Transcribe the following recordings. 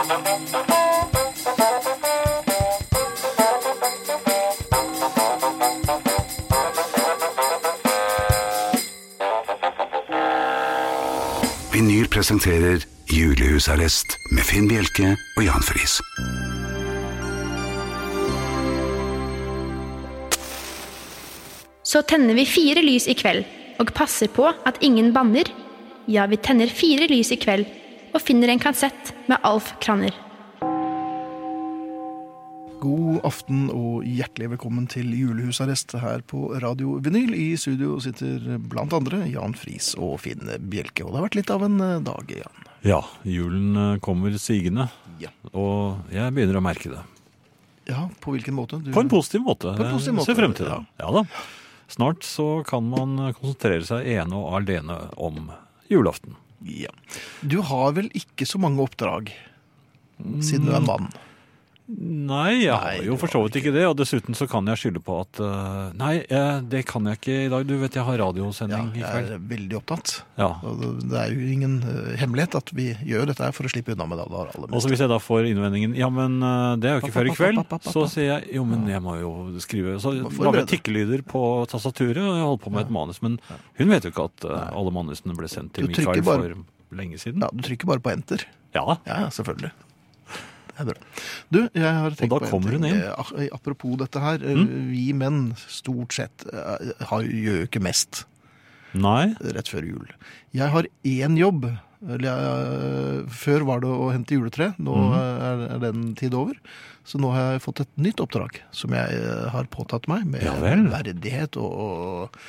Vinyl presenterer Julehusarrest med Finn Bjelke og Jan Friis. Så tenner vi fire lys i kveld og passer på at ingen banner. Ja, vi tenner fire lys i kveld og finner en kassett med Alf Kranner. God aften og hjertelig velkommen til julehusarrest her på Radio Vinyl. I studio sitter blant andre Jan Friis og Finn Bjelke. Og det har vært litt av en eh, dag, Jan. Ja, julen eh, kommer sigende, Ja. og jeg begynner å merke det. Ja, på hvilken måte? Du... På en positiv måte. På en positiv Jeg måte, Ser frem til det. ja. Ja da. Snart så kan man konsentrere seg ene og alene om julaften. Ja. Du har vel ikke så mange oppdrag, siden du er mann? Nei, jeg har jo for så vidt ikke det. Og dessuten så kan jeg skylde på at uh, Nei, jeg, det kan jeg ikke i dag. Du vet jeg har Ja, radiosending i jeg er veldig opptatt. Ja. Det- er jo ingen eh, hemmelighet at vi gjør dette for å slippe unna med det aller Og så hvis jeg da får innvendingen Ja, men eh, det er jo ikke før i kveld. Så sier jeg jo, men jeg må jo skrive Så lager jeg tikkelyder på tastaturet, og jeg holder på med et manus. Men hun vet jo ikke at uh, alle manusene ble sendt til Mikael for lenge siden. Ja, du trykker bare på enter. Ja, ja, selvfølgelig. Det er bra. Du, jeg har tenkt på en ting. inn. Eh, Apropos dette her. Mm? Vi menn, stort sett, eh, har, gjør jo ikke mest Nei. rett før jul. Jeg har én jobb. Eller jeg, før var det å hente juletre. Nå mm. er, er den tid over. Så nå har jeg fått et nytt oppdrag som jeg eh, har påtatt meg med Ja verdighet og, og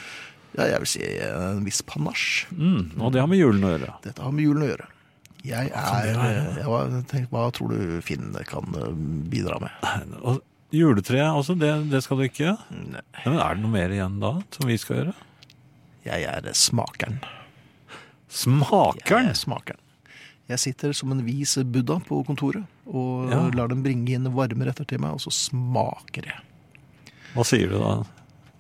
ja, jeg vil si en viss panasje. Mm, og det har med julen å gjøre. Dette har med julen å gjøre. Jeg er, jeg var, tenk, Hva tror du Finn kan eh, bidra med? Og juletreet, også, det, det skal du ikke? Nei, Men er det noe mer igjen da, som vi skal gjøre? Jeg er smakeren. Smakeren? Jeg er smakeren. Jeg sitter som en vis buddha på kontoret og Ja. lar dem bringe inn varme retter til meg, og så smaker jeg. Hva sier du da?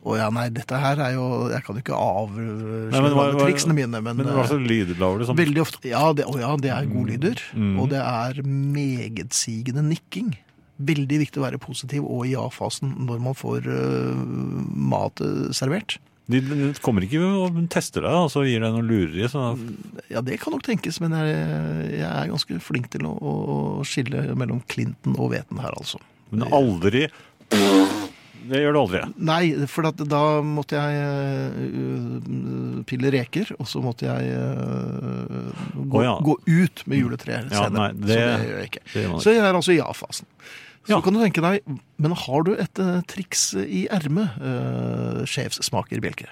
Og ja, nei, dette her er jo Jeg kan jo ikke avsløre triksene mine, men, Men hva var slags lyder lager du? Sånn? veldig ofte Ja, det, å ja, det er godlyder. Mm. Og det er megetsigende nikking. Veldig viktig å være positiv og i ja-fasen når man får uh, mat eh, servert. de, de kommer ikke og tester deg, og så gir deg noe lureri. Så Ja, det kan nok tenkes, men jeg, jeg er ganske flink til å, å skille mellom Clinton og hveten her, altså. Men aldri Det gjør du aldri. Nei, for at da måtte jeg øh, pille reker, og så måtte jeg øh, gå, oh, ja. gå ut med juletreet Ja, senere. nei, det- så det gjør jeg ikke. Så jeg er altså i ja-fasen. Så Ja. kan du tenke deg, men har du et uh, triks i ermet, uh, sjefssmaker Bjelke?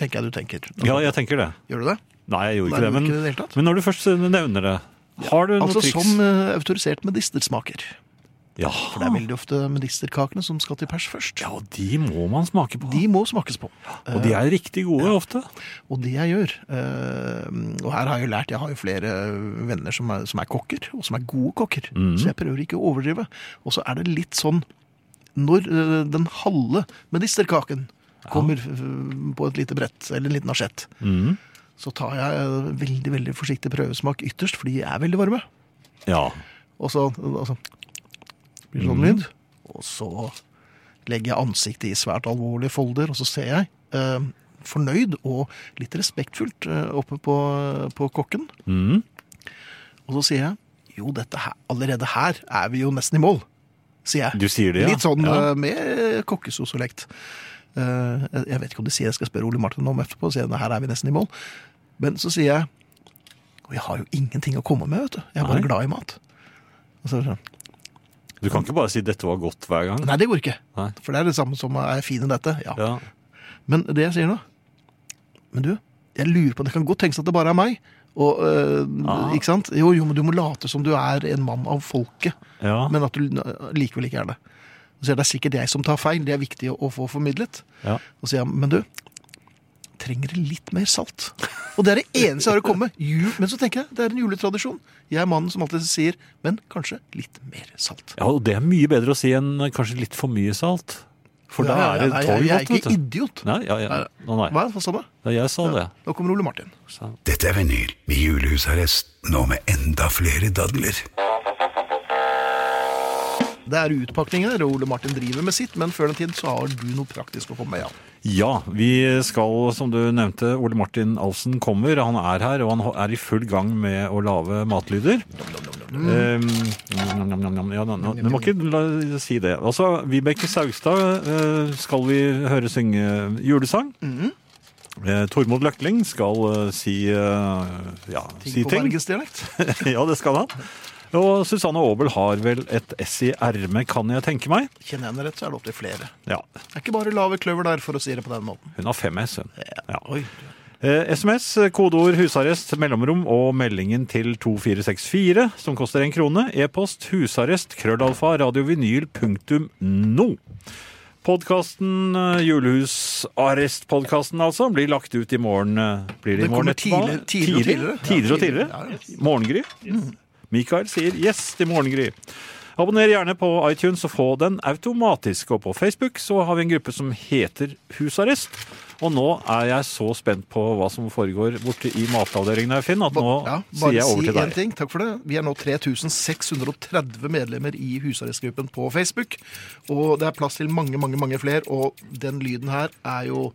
Tenker jeg du tenker. Ja, jeg tenker det. Gjør du det? Nei, jeg gjorde Nei, ikke det. Men, ikke det men når du først nevner det, har du noe Altså triks? som uh, autorisert medistersmaker. Ja. For det er veldig ofte medisterkakene som skal til pers først. ja, og de må man smake på. De må smakes på. Og de er riktig gode ofte. Og det jeg gjør, eh, og her har jeg jo lært, jeg har jo flere venner som er, som er kokker, og som er gode kokker, Mm. så jeg prøver ikke å overdrive. Og så er det litt sånn, når eh, den halve medisterkaken kommer eh, på et lite brett, eller en liten asjett, mm. så tar jeg eh, veldig, veldig forsiktig prøvesmak ytterst, fordi de er veldig varme. Ja. Og så, og så blir sånn lyd, og så legger jeg ansiktet i svært alvorlige folder, og så ser jeg eh, fornøyd og litt respektfullt eh, oppe på, på kokken. Mm. Og så sier jeg jo, dette her, allerede her er vi jo nesten i mål, sier jeg. Du sier det, ja. Litt sånn Ja. eh, med kokkesosolekt. Eh, jeg- vet ikke om de sier jeg skal spørre Ole Martin om etterpå, og si her er vi nesten i mål. Men så sier jeg og jeg har jo ingenting å komme med, vet du. Jeg er bare Nei. glad i mat. Og så er det sånn, Du kan ikke bare si 'dette var godt' hver gang. Nei, det går ikke. Nei. For det er det samme som er jeg fin i dette. Ja. Ja. Men det jeg sier nå Men du, jeg lurer på Det kan godt tenkes at det bare er meg. Og, øh, Ah. ikke sant? Jo, jo, men du må late som du er en mann av folket. ja. Men at du likevel ikke er det. Så er det er sikkert jeg som tar feil. Det er viktig å, å få formidlet. ja. Og så sier jeg, men du, trenger litt mer salt? Og det er det eneste jeg har å komme med. Men så tenker jeg, det er en juletradisjon. Jeg er mannen som alltid sier, men kanskje litt mer salt. ja, og det er mye bedre å si enn kanskje litt for mye salt. For da Ja, er ja, det tolv Jeg, jeg er vet ikke idiot. Nei, ja, ja. Nei. Hva, hva sa du? Ja, jeg sa det. Nå kommer Ole Martin. Så. Dette er vinyl med julehusarrest, nå med enda flere dadler. Det er utpakning her, Ole Martin driver med sitt, men før den tid så har du noe praktisk å komme med, Jan. Ja, vi skal, som du nevnte, Ole Martin Alfsen kommer. Han er her, og han er i full gang med å lage matlyder. Um, nam, nam. ja, du må ikke la, si det. Altså, Vibeke Saugstad uh, skal vi høre synge julesang. Eh, Tormod Løkling skal uh, si, ja, Ting si på ting. bergensdialekt. ja, det skal han. Og Susanne Aabel har vel et S i ermet, kan jeg tenke meg. Kjenner jeg henne rett, så er det opptil flere. Ja, Det er ikke bare lave kløver der, for å si det på den måten. Hun har fem S, hun. Ja. Oi. Eh, SMS, kodeord husarrest, mellomrom og meldingen til 2464, som koster en krone. E-post husarrest, krøllalfa, radiovinyl, punktum no. Podkasten, julehusarrest-podkasten altså, blir lagt ut i morgen. eh, Blir det i morgen etterpå? Tidligere, tidligere tidligere. Tidligere og tidligere. Ja, ja. Morgengry. Mikael sier yes til morgengry. Abonner gjerne på iTunes og få den automatisk. Og på Facebook så har vi en gruppe som heter Husarrest. Og nå er jeg så spent på hva som foregår borte i matavdelingen her, Finn, at nå Ja, sier jeg over si til en én ting. Takk for det. Vi er nå 3630 medlemmer i husarrestgruppen på Facebook. Og det er plass til mange, mange, mange flere. Og den lyden her er jo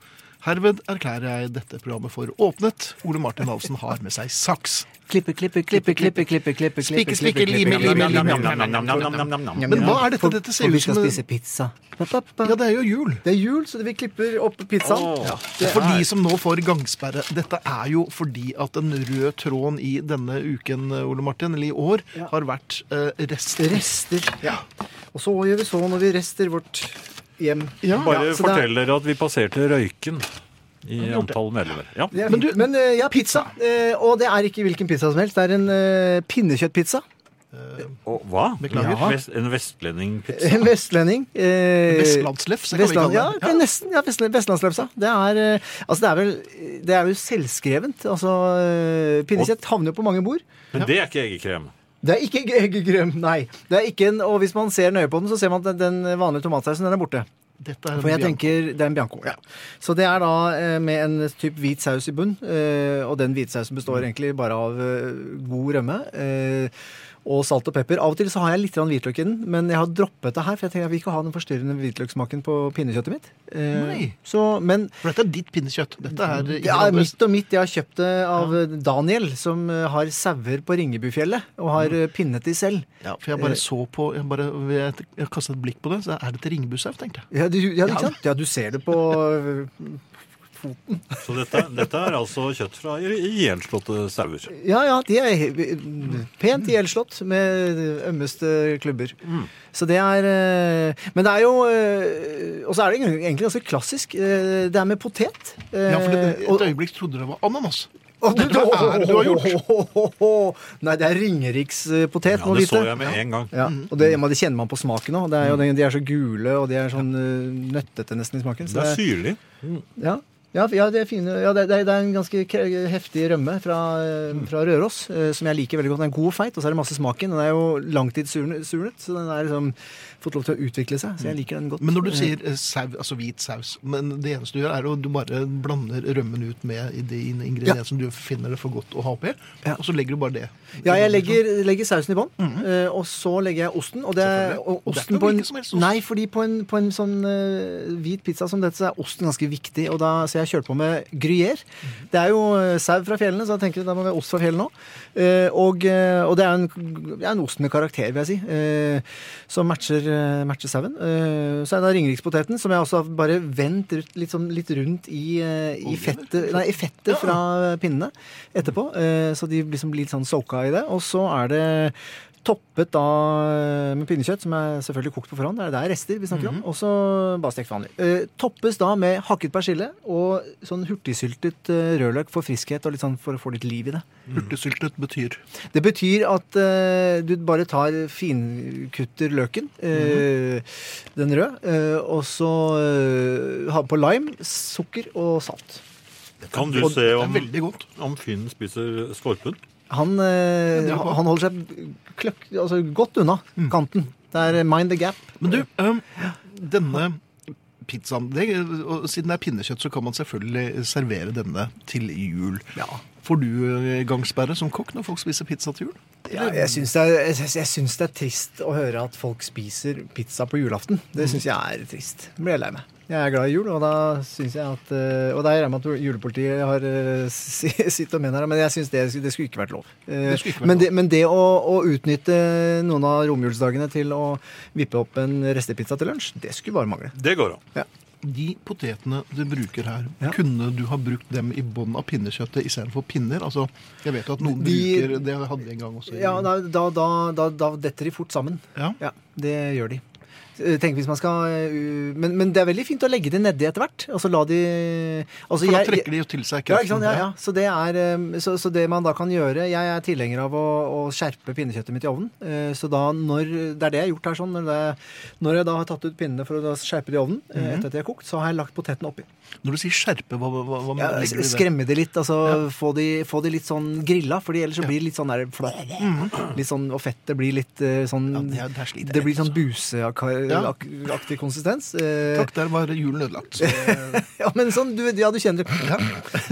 Herved erklærer jeg dette programmet for åpnet. Ole Martin Halsen har med seg saks. Klippe, klippe, klippe, klippe, klippe, klippe, Spikke, klippe, spikke, klippe, lime, klippe, lime, klippe, lime. klippe, Men hva er dette? Dette ser ut som vi skal spise pizza. Ja, det er jo jul. Det er jul, så vi klipper opp pizzaen. Det For de som nå får gangsperre, dette er jo fordi at den røde tråden i denne uken, Ole Martin, eller i år, har vært eh, rester. Rester. Ja. Og så gjør vi så når vi rester vårt hjem. Ja. Bare Ja, så er- fortell dere at vi passerte røyken i antall medlemmer. Ja. Men du- Men eh, ja, pizza. Eh, og det er ikke hvilken pizza som helst. Det er en eh, pinnekjøttpizza. Og hva? Beklager. Ja. Vest, en vestlendingpizza? En vestlending. Eh, Vestlandslefse, kan Vestland, ja, kalle det. nesten. Ja, Vestlandslefsa. Det er, eh, altså det er vel Det er jo selvskrevent. Altså, pinnekjøtt havner jo på mange bord. Men det er ikke eggekrem. Det er ikke grønn, nei. Det er ikke en, og hvis man ser nøye på den, så ser man at den vanlige tomatsausen den er borte. Dette er For jeg Bianco. tenker, Det er en bianco. ja. Så det er da eh, med en type hvit saus i bunn. Eh, og den hvitsausen består egentlig bare av eh, god rømme. Eh, og salt og pepper. Av og til så har jeg litt hvitløk i den, men jeg har droppet det her. For jeg tenker jeg vil ikke ha den forstyrrende hvitløkssmaken på pinnekjøttet mitt. Eh, Nei. Så, men For dette er ditt pinnekjøtt. Dette er ingen ja, mitt og mitt. Jeg har kjøpt det av Daniel, som eh, har sauer på Ringebufjellet. Og har mm. pinnet de selv. Ja, for jeg bare så på Jeg, bare, jeg, jeg kastet et blikk på det, så er det til ringebusau, tenkte jeg. Ja, du, ja, Ja. ikke sant? Ja, du ser det på eh, Så dette, dette er altså kjøtt fra ihjelslåtte sauer. Ja, ja, de er pent ihjelslått med ømmeste klubber. Så det er eh, Men det er jo eh, Og så er det egentlig ganske klassisk. Eh, Det er med potet. Ja, for det, et øyeblikk trodde det var ananas. Hva er det du har gjort? Nei, det er Ringerikspotet. Ja, det vite. så jeg med en gang. Ja, og det, det kjenner man på smaken òg. De er så gule, og de er sånn nøttete nesten i smaken. Så Det er syrlig. ja, ja, ja, det er fine. Ja, det, det, er en ganske heftig rømme fra, eh, fra Røros, eh, som jeg liker veldig godt. Den er god og feit, og så er det masse smaken. Den er jo langtidssurnet, så den er liksom fått lov til å utvikle seg. Så jeg liker den godt. Men når du sier eh, sau, altså hvit saus Men det eneste du gjør, er at du bare blander rømmen ut med de ingrediensene som du finner det for godt å ha oppi, Ja. og så legger du bare det. Ja, jeg legger, legger sausen i bånn, eh, og så legger jeg osten. Og, det, og osten det er på en, helst ost. Nei, fordi på en, på en sånn uh, hvit pizza som dette, så er osten ganske viktig. Og da, så jeg kjørte på med gruyère. Det er jo eh, sau fra fjellene, så da tenker da må vi ha ost fra fjellene òg. og, eh, og det er en, ja, en ost med karakter, vil jeg si, eh, som matcher, eh, matcher sauen. Eh, så er det da ringerikspoteten, som jeg også har bare vendt litt, sånn, litt rundt i, eh, i, fettet, nei, i fettet fra pinnene etterpå. eh, så de liksom blir litt sånn soaka i det. Og så er det toppet da eh, med pinnekjøtt, som er selvfølgelig kokt på forhånd. Det er, det er rester vi snakker om. Og så bare stekt vanlig. Eh, toppes da med hakket persille og sånn hurtigsyltet eh, rødløk for friskhet og litt sånn for å få litt liv i det. Hurtigsyltet betyr Det betyr at eh, du bare tar finkutter løken, eh, den røde, eh, og så uh, ha på lime, sukker og salt. Kan du Og se om, om Finn spiser skorpen? Han, eh, han holder seg kløkk, altså godt unna kanten. Det er mind the gap. Men du, øhm, denne pizzaen det, og Siden det er pinnekjøtt, så kan man selvfølgelig servere denne til jul. Ja. Får du eh, gangsperre som kokk når folk spiser pizza til jul? Ja, jeg syns det, er- det er trist å høre at folk spiser pizza på julaften. Det syns jeg er trist. Det blir jeg lei meg. Jeg er glad i jul, og da syns jeg at eh, Og da regner jeg med at julepolitiet har eh, sitt og mener her, men jeg syns det, det skulle ikke vært lov. Det ikke vært men, det, men det å, å utnytte noen av romjulsdagene til å vippe opp en restepizza til lunsj, det skulle bare mangle. Det går an. De potetene du bruker her, Ja. kunne du ha brukt dem i bånn av pinnekjøttet istedenfor pinner? Altså, jeg vet at noen De- bruker Det hadde vi en gang også. Ja, da, da, da, da, da detter de fort sammen. Ja. Ja, det gjør de. Eh, Tenk hvis man skal uh, men, men det er veldig fint å legge det nedi etter hvert. Altså la de altså, For da jeg- trekker de jo til seg Ja, kraften. sant? Ja, ja. Så, det er, um, så, så det man da kan gjøre Jeg er tilhenger av å, å skjerpe pinnekjøttet mitt i ovnen. Eh, Så da når Det er det jeg har gjort her sånn. Når, det, når jeg da har tatt ut pinnene for å skjerpe det i ovnen, eh, etter at de er kokt, så har jeg lagt poteten oppi. Når du sier skjerpe, hva, hva, hva Ja, legger du i det? skremme de litt. altså få, de, få de litt sånn grilla, for ellers så blir det litt sånn der Litt sånn, Og fettet blir litt eh, sånn Ja, det er- det, er jeg Det blir sånn buseaktig konsistens. Eh, Takk, der var julen ødelagt. Ja, men sånn, du, ja, du kjenner det.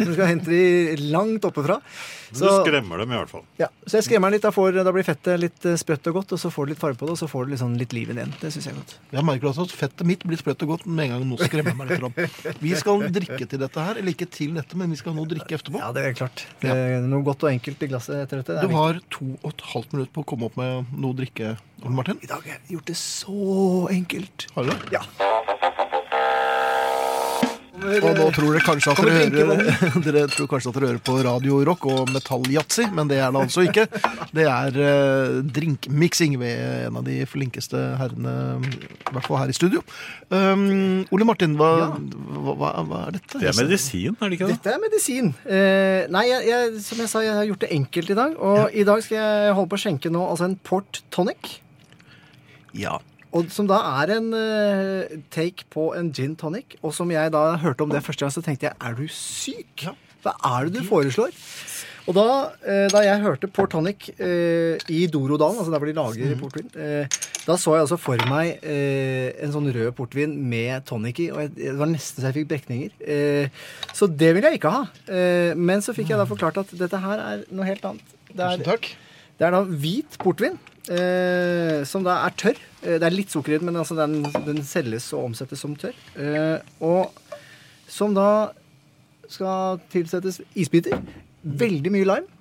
Når du skal hente de langt oppefra. Du Så, skremmer dem i hvert fall. ja, så jeg skremmer den litt. Da, får, da blir fettet litt eh, sprøtt og godt, og så får du litt farge på det, og så får du litt, sånn, litt liv inn igjen. Det syns jeg er godt. jeg merker også at fettet mitt blir sprøtt og godt med en gang noe skremmer meg litt. Vi skal drikke til dette her, eller ikke til dette, men vi skal nå drikke etterpå. Ja, det er klart. Det er noe godt og enkelt i glasset etter dette. Det er Du har to og et halvt minutt på å komme opp med noe å drikke, Ole Martin. I dag har jeg gjort det så enkelt. Har du det? Ja. Og nå tror dere kanskje at dere hører, dere tror kanskje at dere hører på radiorock og Metalljazzy, men det er det altså ikke. Det er uh, drinkmiksing ved en av de flinkeste herrene, i hvert fall her i studio. Um, Ole Martin, hva, Ja. hva, hva, hva er dette? Det er medisin, er det ikke det? Dette er medisin. Uh, nei, jeg, jeg, som jeg sa, jeg har gjort det enkelt i dag. Og i dag skal jeg holde på å skjenke nå altså en port tonic. Ja. Og som da er en uh, take på en gin tonic. Og som jeg da hørte om det første gang, så tenkte jeg er du syk? Hva er det du foreslår? Og da, uh, da jeg hørte Port Tonic uh, i Dorodalen, altså der hvor de lager portvin, eh, da så jeg altså for meg en sånn rød portvin med tonic i. Og jeg, det var nesten så jeg fikk brekninger. Så det vil jeg ikke ha. Men så fikk jeg da forklart at dette her er noe helt annet. Det Tusen er, takk. det er da hvit portvin, som da er tørr. Eh, det er litt sukker i den, men altså den, den selges og omsettes som tørr. Eh, og som da skal tilsettes isbiter. Veldig mye lime.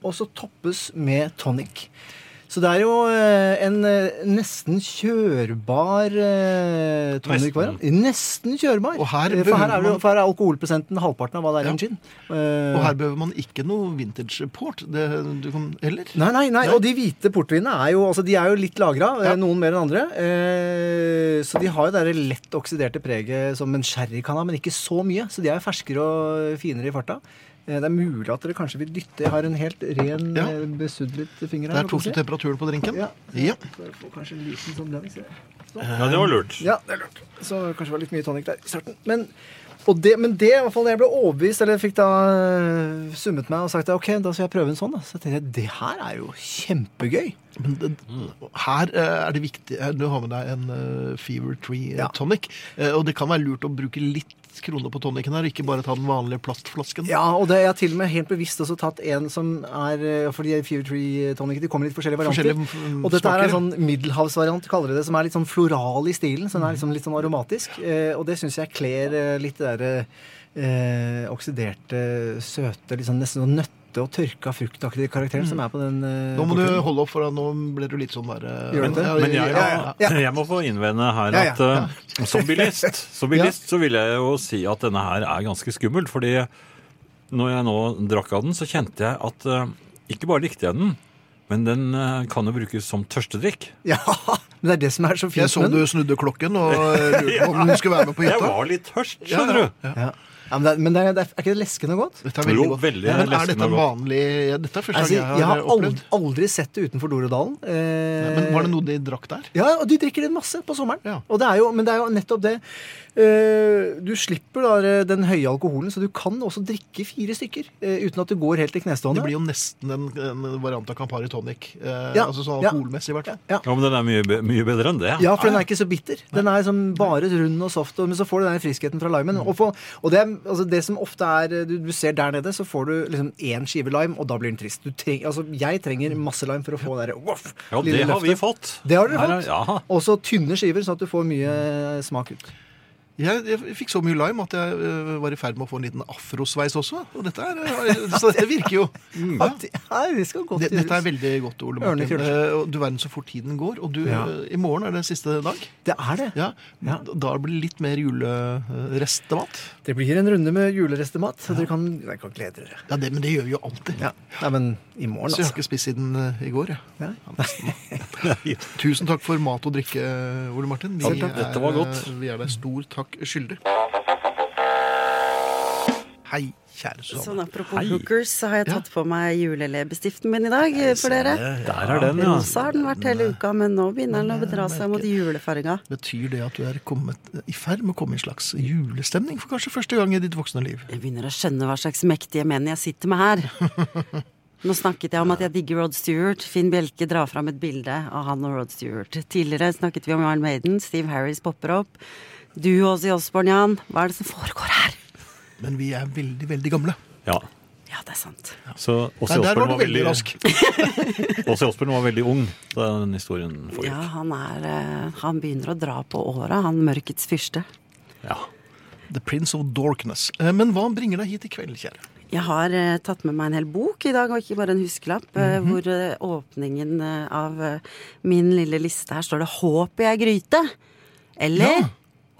Og så toppes med tonic. Så det er jo eh, en eh, nesten kjørbar eh, tonic nesten. Nesten kjørbar. Her Eh, For her er, det, for her er alkoholprosenten halvparten av hva det er i Ja. en gin. Og her behøver man ikke noe vintage port. Det, du kan, eller? Nei, nei, nei, og de hvite portvinene er jo, altså, de er jo litt lagra, Ja. noen mer enn andre. Så de har jo det lett oksiderte preget som en sherry kan ha, men ikke så mye. Så de er jo ferskere og finere i farta. Eh, det er mulig at dere kanskje vil dytte Jeg har en helt ren, Ja. eh, besudlet finger Der her. tok du temperaturen på drinken. Ja. Ja. Jeg kanskje en liten sånn blending. Så. Ja, det var lurt. Ja, det er lurt. Så kanskje det var litt mye tonic der i starten. Men, og det, men det, i hvert fall, jeg ble overbevist, eller fikk da øh, summet meg og sagt at ok, da skal jeg prøve en sånn. Da. Så tenkte jeg det her er jo kjempegøy. Men det, her eh, er det viktig eh, Du har med deg en eh, Fever Tree eh, Ja. tonic. eh, og det kan være lurt å bruke litt kroner på tonicen her, ikke bare ta den vanlige plastflasken. Ja, og det, jeg har til og med helt bevisst også tatt en som er For de Tree tonic de kommer i litt forskjellige varianter. Forskjellige mm, og dette er en sånn middelhavsvariant, kaller de det, som er litt sånn floral i stilen. Så den er liksom litt sånn aromatisk. Eh, og det syns jeg kler eh, litt det derre eh, oksiderte, søte, liksom nesten sånn nøtte- og tørka fruktaktige karakteren som er på den. Uh, Nå må du holde opp, for nå ble du litt sånn der Gjør det? Men jeg, ja, ja. jeg må få innvende her Ja, ja, at eh, som bilist, som bilist så vil jeg jo si at denne her er ganske skummel. Fordi når jeg nå drakk av den, så kjente jeg at eh, ikke bare likte jeg den, men den kan jo brukes som tørstedrikk. Ja, men det er det som er så fint Jeg så du snudde klokken og lurte på om du skulle være med på Jeg var litt tørst, Ja, skjønner ja, du. ja. Ja. Ja, men det, er- men det er, det er, er ikke det leskende godt? Dette er veldig Jo, godt. veldig Men er dette en vanlig ja, Dette er første Altså, gang jeg jeg har har aldri, opplevd. aldri sett det utenfor Dorodalen. Eh, Men var det noe de drakk der? Ja, og de drikker det masse på sommeren. Ja. Og det er jo, men det er jo nettopp det. Eh, du slipper da den høye alkoholen, så du kan også drikke fire stykker eh, uten at du går helt i knestående. Det blir jo nesten en, en variant av Campari tonic. Eh, Ja, altså sånn ja. alkoholmessig, i hvert fall. ja. Ja, men den er mye, mye bedre enn det. Ja, for den er ikke så bitter. Den er liksom bare rund og soft, og- men så får du den friskheten fra limen. Og, for, og det er altså det som ofte er du, du ser der nede, så får du liksom én skive lime, og da blir den trist. Du treng, altså, jeg trenger masse lime for å få det voff, Ja, det har vi fått. Det har dere er- fått. Ja. Og så tynne skiver, sånn at du får mye smak ut. Jeg, jeg fikk så mye lime at jeg øh, var i ferd med å få en liten afrosveis også. Og dette er, øh, så dette virker jo. Ja. Ja, det skal godt gjøres. dette er veldig godt, Ole Martin. Eh, Du verden så fort tiden går. Og du, Ja. øh, i morgen er det siste dag. Det er det. Ja, Ja. Da blir det litt mer julerestemat. Det blir en runde med julerestemat, så dere kan, dere kan glede dere. Ja, det, men det gjør vi jo alltid. Ja. Nei, men i morgen, Så jeg har altså. ikke spist siden i går. Jeg. Ja. Tusen takk for mat og drikke, Ole Martin. Vi Selv. Dette var godt. Vi er deg stor takk skyldig. Hei, kjære Sånn Apropos Hei. hookers, så har jeg Ja. tatt på meg juleleppestiften min i dag Hei, for dere. Der er den, ja. Rosa har den vært hele uka, men nå begynner den å bedra seg mot julefarga. Betyr det at du er kommet, i ferd med å komme i en slags julestemning for kanskje første gang i ditt voksne liv? Jeg begynner å skjønne hva slags mektige menn jeg sitter med her. Nå snakket jeg om at jeg digger Rod Stewart. Finn Bjelke drar fram et bilde av han og Rod Stewart. Tidligere snakket vi om Iron Maiden. Steve Harris popper opp. Du, også, Jåsborn Jan. Hva er det som foregår her? Men vi er veldig, veldig gamle. ja. Ja, det er sant. Så Åse der var Osborn var veldig rask. Åse Osborn var veldig ung da den historien Ja, han er eh, Han begynner å dra på åra, han mørkets fyrste. Ja. The Prince of Dorkness. Eh, Men hva bringer deg hit i kveld, kjære? Jeg har eh, tatt med meg en hel bok i dag, og ikke bare en huskelapp, eh, hvor eh, åpningen av eh, min lille liste her står det 'Håp i ei gryte'. Eller Ja.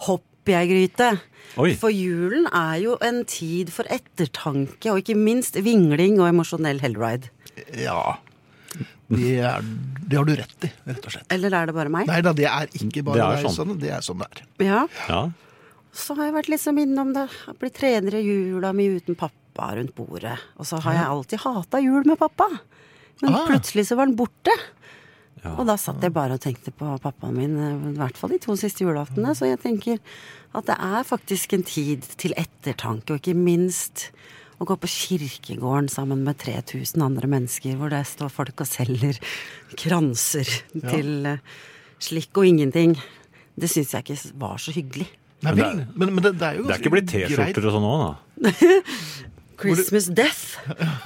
'Hopp i ei gryte'. Oi. For julen er jo en tid for ettertanke, og ikke minst vingling og emosjonell hellride. Ja, det, er, det har du rett i, rett og slett. Eller er det bare meg? Nei da, det er ikke bare Det er deg, sånn. sånn. Det er sånn det er. Ja. ja. Så har jeg vært liksom innom det. Jeg trener tredje jula mi uten pappa rundt bordet. Og så har jeg alltid hata jul med pappa. Men Ah. plutselig så var den borte. Ja. Og da satt jeg bare og tenkte på pappaen min, i hvert fall de to siste julaftene. Så jeg tenker at det er faktisk en tid til ettertanke, og ikke minst å gå på kirkegården sammen med 3000 andre mennesker, hvor det står folk og selger kranser til eh, slikk og ingenting. Det syns jeg ikke var så hyggelig. Nei, Men det er- men, men det, det er jo Det er ikke blitt. T-skjorter og sånn òg, da? Christmas death?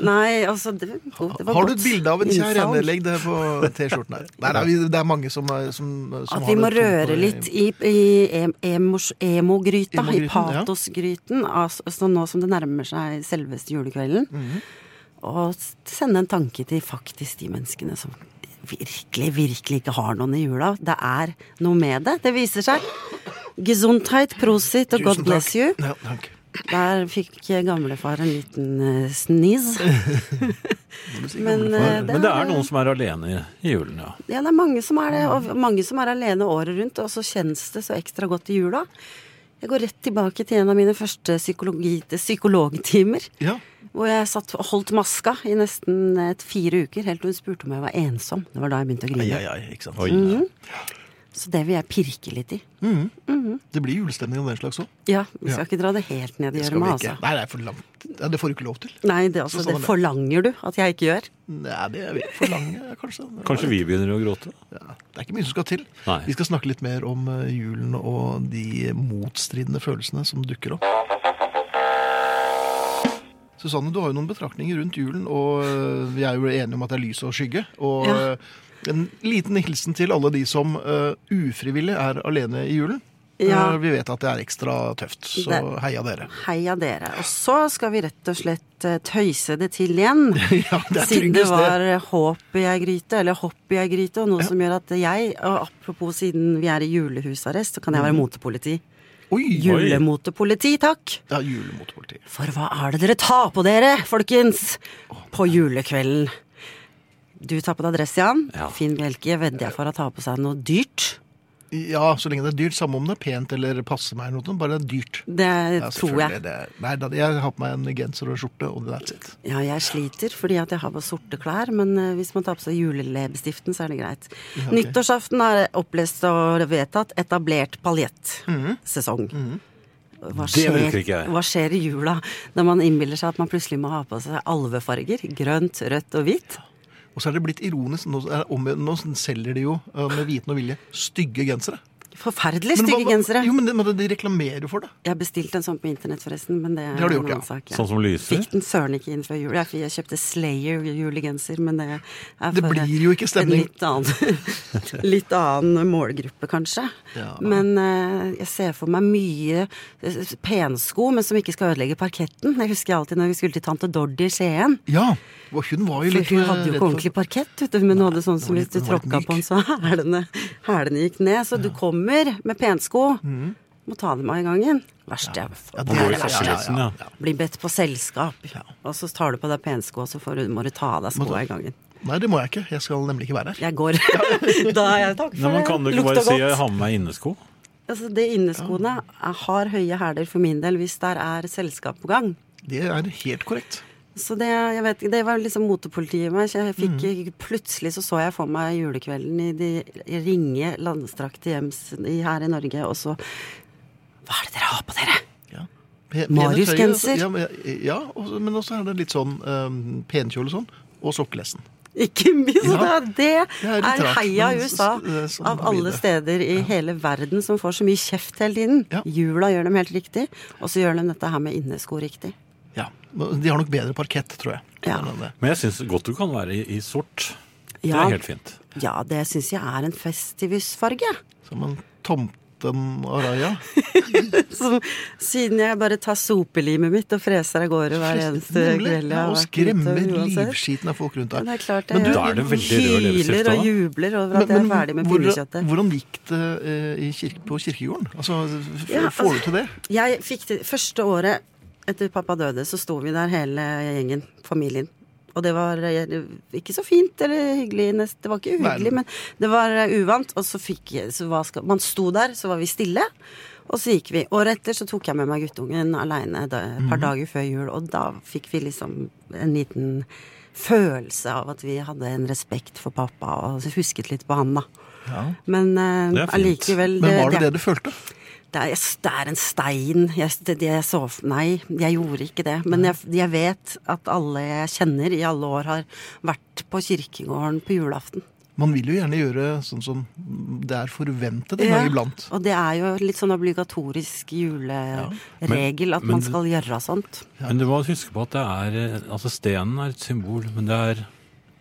Nei, altså Det, det var Har du et bilde av en kjær ende? Legg det på T-skjorten her. Nei, nei, vi- det er mange som, er- som, som At har vi må røre litt i, i emos- emo-gryta, i Emo-gryten, ja. patosgryten, altså, nå som det nærmer seg selveste julekvelden. Mhm. Og sende en tanke til faktisk de menneskene som virkelig, virkelig ikke har noen i jula. Det er noe med det. Det viser seg. Gesundheit, prosit og God bless you. Ja, takk. Der fikk gamlefar en liten uh, du si Men, eh, Men det er noen som er alene i julen, ja. Ja, det er mange som er det, og mange som er alene året rundt, og så kjennes det så ekstra godt i jula. Jeg går rett tilbake til en av mine første psykologtimer. Ja. Hvor jeg satt og holdt maska i nesten et fire uker, helt til hun spurte om jeg var ensom. Det var da jeg begynte å grine. ai, ai, ikke sant. Oi. Så det vil jeg pirke litt i. Det blir julestemning av den slags òg. Ja, vi skal Ja. ikke dra det helt ned i gjørma, altså. Nei, det er for langt. Ja, det får du ikke lov til. Nei, det, altså, sånn det er forlanger du at jeg ikke gjør. Nei, det er vi forlanger kanskje. Kanskje vi begynner å gråte? Ja, det er ikke mye som skal til. Nei. Vi skal snakke litt mer om eh, julen og de motstridende følelsene som dukker opp. Susanne, du har jo noen betraktninger rundt julen, og eh, vi er jo enige om at det er lys og skygge. Og Ja. Eh, en liten hilsen til alle de som uh, ufrivillig er alene i julen. Ja. Uh, vi vet at det er ekstra tøft, så Det- heia dere. Heia dere. Og så skal vi rett og slett eh, tøyse det til igjen. ja, det Siden det var eh, håp i ei gryte, eller hopp i ei gryte, og noe som gjør at jeg, og apropos siden vi er i julehusarrest, så kan jeg være motepoliti. Oi! Julemotepoliti, takk! Ja, julemotepoliti. For hva er det dere tar på dere, folkens? På julekvelden. Du tar på deg dress, Jan. Ja. Finn Bjelke vedder jeg for å ta på seg noe dyrt. Ja, så lenge det er dyrt. Samme om det er pent eller passer meg, eller noe, bare det er dyrt. Det Ja, tror jeg. Det, nei, da, jeg har på meg en genser og skjorte, og that's it. Ja, jeg sliter fordi at jeg har på sorte klær, men eh, hvis man tar på seg juleleppestiften, så er det greit. Ja, okay. Nyttårsaften er opplest og vedtatt etablert paljettsesong. Hva, Det skjer- ikke jeg. hva skjer i jula når man innbiller seg at man plutselig må ha på seg alvefarger? Grønt, rødt og hvitt? Og så er det blitt ironisk. Nå, er om, nå selger de jo eh, med viten og vilje stygge gensere. Forferdelig Men hva- stygge gensere. Jo, men det- men de reklamerer jo for det. Jeg har bestilt en sånn på internett, forresten, men det er Det har du en gjort, ja. sak. ja. Sånn som lyser? Fikk den søren ikke inn før jul. Jeg, jeg kjøpte Slayer julegenser, men det er Det blir jo ikke stemning. En litt annen, litt annen målgruppe, kanskje. Ja. Men uh, jeg ser for meg mye eh, pensko, men som ikke skal ødelegge parketten. Jeg husker alltid når vi skulle til tante Dordi i Skien. Ja, hun var jo For hun hadde jo ikke ordentlig parkett, vet du, men hun hadde sånn som hvis du litt- litt tråkka på den, så hælene, hælene gikk ned. Så du kommer med pensko, må ta dem av i gangen. Verst. Ja, det er- ja, ja. blir bedt på selskap, og så tar du på deg pensko, og så får du, må du ta av deg skoa i gangen. Nei, det må jeg ikke. Jeg skal nemlig ikke være her. Jeg går. da er jeg takk Nei, for men det. Kan du ikke bare si jeg har med meg innesko? Altså, det inneskoene har høye hæler for min del hvis der er selskap på gang. Det er helt korrekt. Så det, jeg vet, det var liksom motepolitiet i meg. Så jeg fikk, mm. Plutselig så så jeg for meg julekvelden i de ringe, landstrakte hjems i, her i Norge, og så Hva er det dere har på dere? Ja. Marius-genser. Ja, men, ja men også er det litt sånn um, penkjole sånn. Og sokkelesten. Ikke minst! Ja, det det er, er heia USA s- sånn av alle det. steder i hele verden som får så mye kjeft hele tiden. Ja. Jula gjør dem helt riktig, og så gjør de dette her med innesko riktig. Ja. men De har nok bedre parkett, tror jeg. Ja. Men jeg syns godt du kan være i, i sort. Det er helt fint. Ja, det syns jeg er en festivusfarge. Som en tomten Araya? Som, siden jeg bare tar sopelimet mitt og freser av gårde hver eneste kveld Ja, og skremmer livskiten av folk rundt deg. deg. det er klart Men du- Da er det veldig rød leppestift hyler og jubler over at jeg er ferdig med pinnekjøttet. hvordan gikk det uh, i kirke, på kirkegården? Altså, f- Ja, Får du altså- til det? Jeg fikk det første året etter pappa døde, så sto vi der hele gjengen, familien. Og det var eh, ikke så fint eller hyggelig. nest- Det var ikke uhyggelig, men det var eh, uvant. Og så fikk så skal, Man sto der, så var vi stille. Og så gikk vi. Året etter så tok jeg med meg guttungen aleine et Mhm. par dager før jul, og da fikk vi liksom en liten følelse av at vi hadde en respekt for pappa og husket litt på han, da. Men allikevel Det allikevel Men var det det du følte? Det er, det er en stein. Jeg, det, jeg så, nei, jeg gjorde ikke det. Men jeg, jeg vet at alle jeg kjenner i alle år, har vært på kirkegården på julaften. Man vil jo gjerne gjøre sånn som det er forventet en Ja, gang iblant. Og det er jo litt sånn obligatorisk juleregel at men- man skal gjøre sånt. Men du må huske på at det er eh, Altså, stenen er et symbol, men det er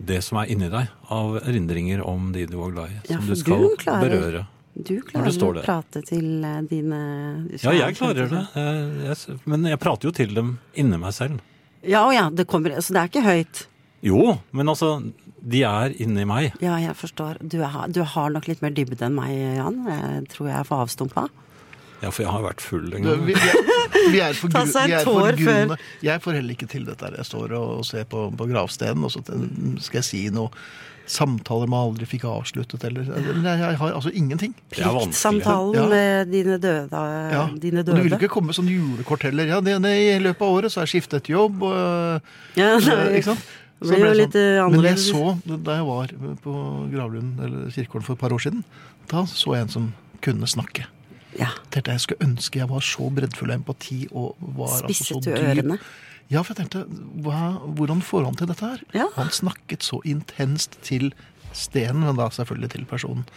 det som er inni deg av erindringer om de du var glad i, som du skal du berøre. Du klarer å prate til eh, dine Ja, jeg klarer det. Eh, jeg, men jeg prater jo til dem inni meg selv. Ja og ja, det kommer så det er ikke høyt. Jo, men altså De er inni meg. Ja, jeg forstår. Du, er, du har nok litt mer dybde enn meg, Jan. Jeg tror jeg er for avstumpa. Ja, for jeg har vært full en gang. Vi, vi, er, for, Ta gru, seg er for tår før. grunne. Jeg får heller ikke til dette. Jeg står og ser på, på gravstenen, og så skal jeg si noe samtaler man aldri fikk avsluttet, eller Men jeg, jeg har altså ingenting. Det. Pliktsamtalen Ja. med dine døde. Ja. Dine Og du vil ikke komme med sånn julekort heller. Ja, det, det, I løpet av året så har jeg skiftet jobb, og Ja, Eh, nei, ikke sant? Det Så ble det litt annerledes Men jeg så, da jeg var på Gravlund, eller kirkegården for et par år siden, da så jeg en som kunne snakke. Ja. Dette jeg skulle ønske jeg var så breddfull av empati og var altså så du dyp. ørene? Ja, for jeg tenkte, hva, hvordan får han til dette her? Ja. Han snakket så intenst til stenen, men da selvfølgelig til personen.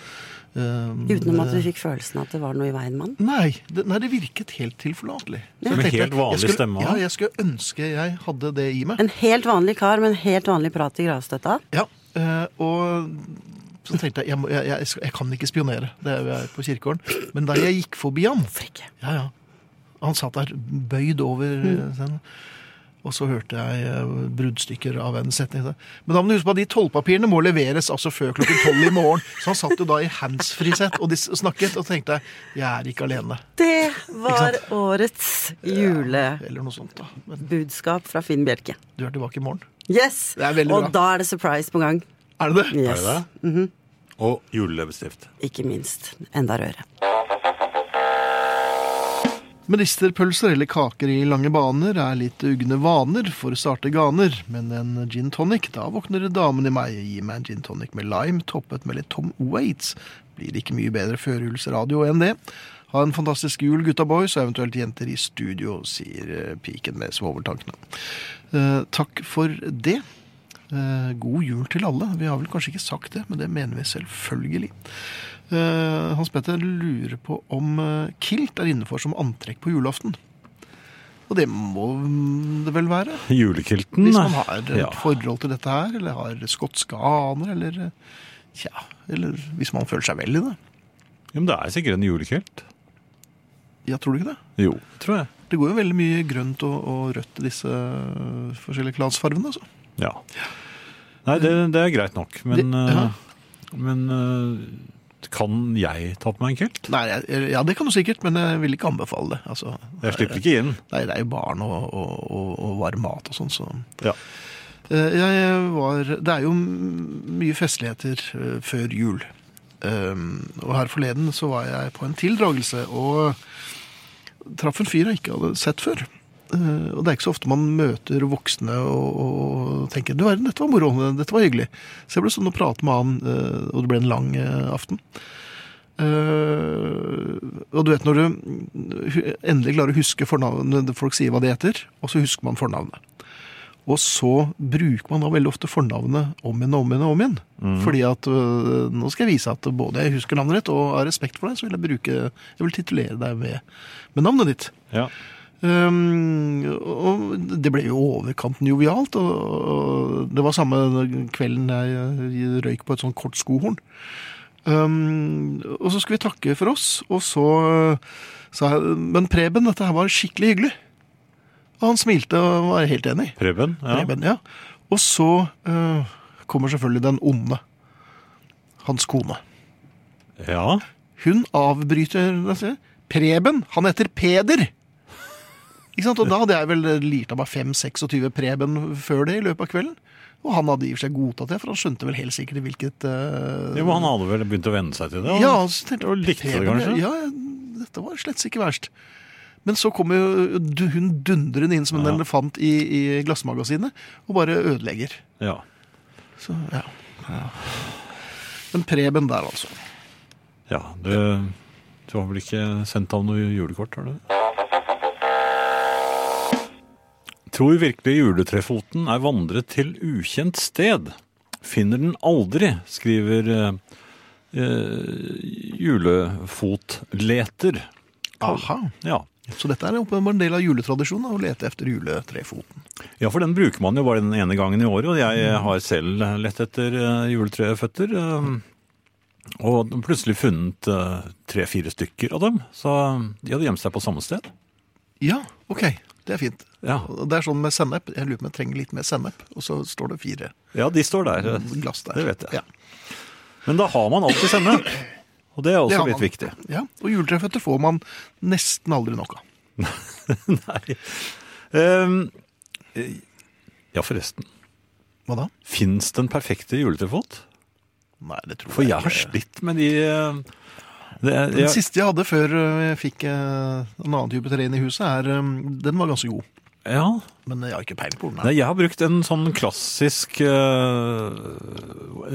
Um, Utenom at du fikk følelsen at det var noe i veien med? Nei, det, nei, det virket helt tilforlatelig. Som en helt vanlig skulle, stemme, Ja, jeg skulle ønske jeg hadde det i meg. En helt vanlig kar med en helt vanlig prat i gravstøtta? Ja, eh, og så tenkte jeg jeg, må, jeg, jeg, jeg kan ikke spionere. Det er jo jeg på kirkegården. Men da jeg gikk forbi han ja, ja, Han satt der bøyd over Mm. Og så hørte jeg eh, bruddstykker av en setning. Men da må du huske på at de tollpapirene må leveres altså før klokken tolv i morgen. Så han satt jo da i handsfree-sett og de snakket, og tenkte jeg er ikke alene. Det var årets julebudskap fra Finn Bjelke. du er tilbake i morgen. Yes! Det er Og bra. da er det surprise på gang. Er det det? Yes. Er det det? Og juleleppestift. Ikke minst. Enda rødere. Medisterpølser eller kaker i lange baner er litt ugne vaner for sarte ganer, men en gin tonic, da våkner damen i meg. Gi meg en gin tonic med lime toppet med litt Tom Waits. Blir ikke mye bedre førjulsradio enn det. Ha en fantastisk jul, gutta boys, og eventuelt jenter i studio, sier eh, piken med svoveltankene. Eh, takk for det. Eh, god jul til alle. Vi har vel kanskje ikke sagt det, men det mener vi selvfølgelig. Eh, Hans Petter lurer på om eh, kilt er innenfor som antrekk på julaften. Og det må det vel være? Julekilten. Hvis man har et ja. forhold til dette her, eller har skotske aner, eller eh, Tja, eller hvis man føler seg vel i det. ja, men det er sikkert en julekilt. Ja, tror du ikke det? Jo, tror jeg. Det går jo veldig mye grønt og, og rødt i disse forskjellige glansfargene. Altså. Ja. Nei, det, det er greit nok, men, Det- ja. eh, men kan jeg ta på meg en kilt? Nei, ja, det kan du sikkert, men jeg vil ikke anbefale det. Altså, Jeg slipper ikke inn. Nei, det er jo barn og, og, og, og varm mat og sånn, så Ja. Eh, Jeg var Det er jo mye festligheter eh, før jul. Um, og her forleden så var jeg på en tildragelse og traff en fyr jeg ikke hadde sett før. Eh, og det er ikke så ofte man møter voksne og, og tenker du verden, dette var moro, dette var hyggelig. Så jeg ble sånn å prate med han, eh, og det ble en lang eh, aften. Og du vet når du endelig klarer å huske fornavnet, folk sier hva de heter, og så husker man fornavnet. Og så bruker man da veldig ofte fornavnet om igjen og om igjen. og om igjen. Fordi at nå skal jeg vise at både jeg husker navnet ditt og har respekt for deg, så vil jeg bruke, jeg vil titulere deg med, med navnet ditt. Ja. Um, og det ble jo overkanten jovialt, og, og det var samme kvelden jeg røyk på et sånt kort skohorn. Um, og så skulle vi takke for oss, og så sa jeg Men Preben, dette her var skikkelig hyggelig. Og han smilte og var helt enig. Preben? Ja. Preben, ja. Og så uh, kommer selvfølgelig den onde. Hans kone. ja. Hun avbryter Preben, han heter Peder! Ikke sant? Og da hadde jeg vel lirt av meg 5-26 Preben før det i løpet av kvelden. Og han hadde i og for seg godtatt det, for han skjønte vel helt sikkert hvilket uh... Jo, men han hadde vel begynt å venne seg til det? Ja, så tenkte Og likte det kanskje? Ja, ja, dette var slett ikke verst. Men så kommer jo hun dundrende inn som en Ja. elefant i, i glassmagasinet og bare ødelegger. Ja. Så, ja. Men Preben der, altså. ja du, du har vel ikke sendt ham noe julekort, har du? Tror virkelig juletrefoten er vandret til ukjent sted. Finner den aldri, skriver eh, eh, julefotleter. Aha. Ja. Så dette er åpenbart en del av juletradisjonen, å lete etter juletrefoten. ja, for den bruker man jo bare den ene gangen i året, og jeg har selv lett etter eh, juletreføtter. eh, Og plutselig funnet tre-fire stykker av dem, så de hadde gjemt seg på samme sted. Ja, ok. Det er fint. Ja, Det er sånn med sennep. Jeg lurer på om jeg trenger litt mer sennep. Og så står det fire ja de står der. eh, glass der. Det vet jeg. Ja. Men da har man alltid sennep. Og det er også det litt man. viktig. ja. Og juletreføtter får man nesten aldri nok av. Nei. Ehm, eh, ja, forresten. Hva da? Fins den perfekte juletrefot? Nei, det tror jeg For jeg har slitt med de eh, det, Den jeg, siste jeg hadde før øh, jeg fikk øh, en annen type terren i huset, er, øh, den var ganske god. Ja. Men jeg har ikke peiling på den. Nei, jeg har brukt en sånn klassisk eh,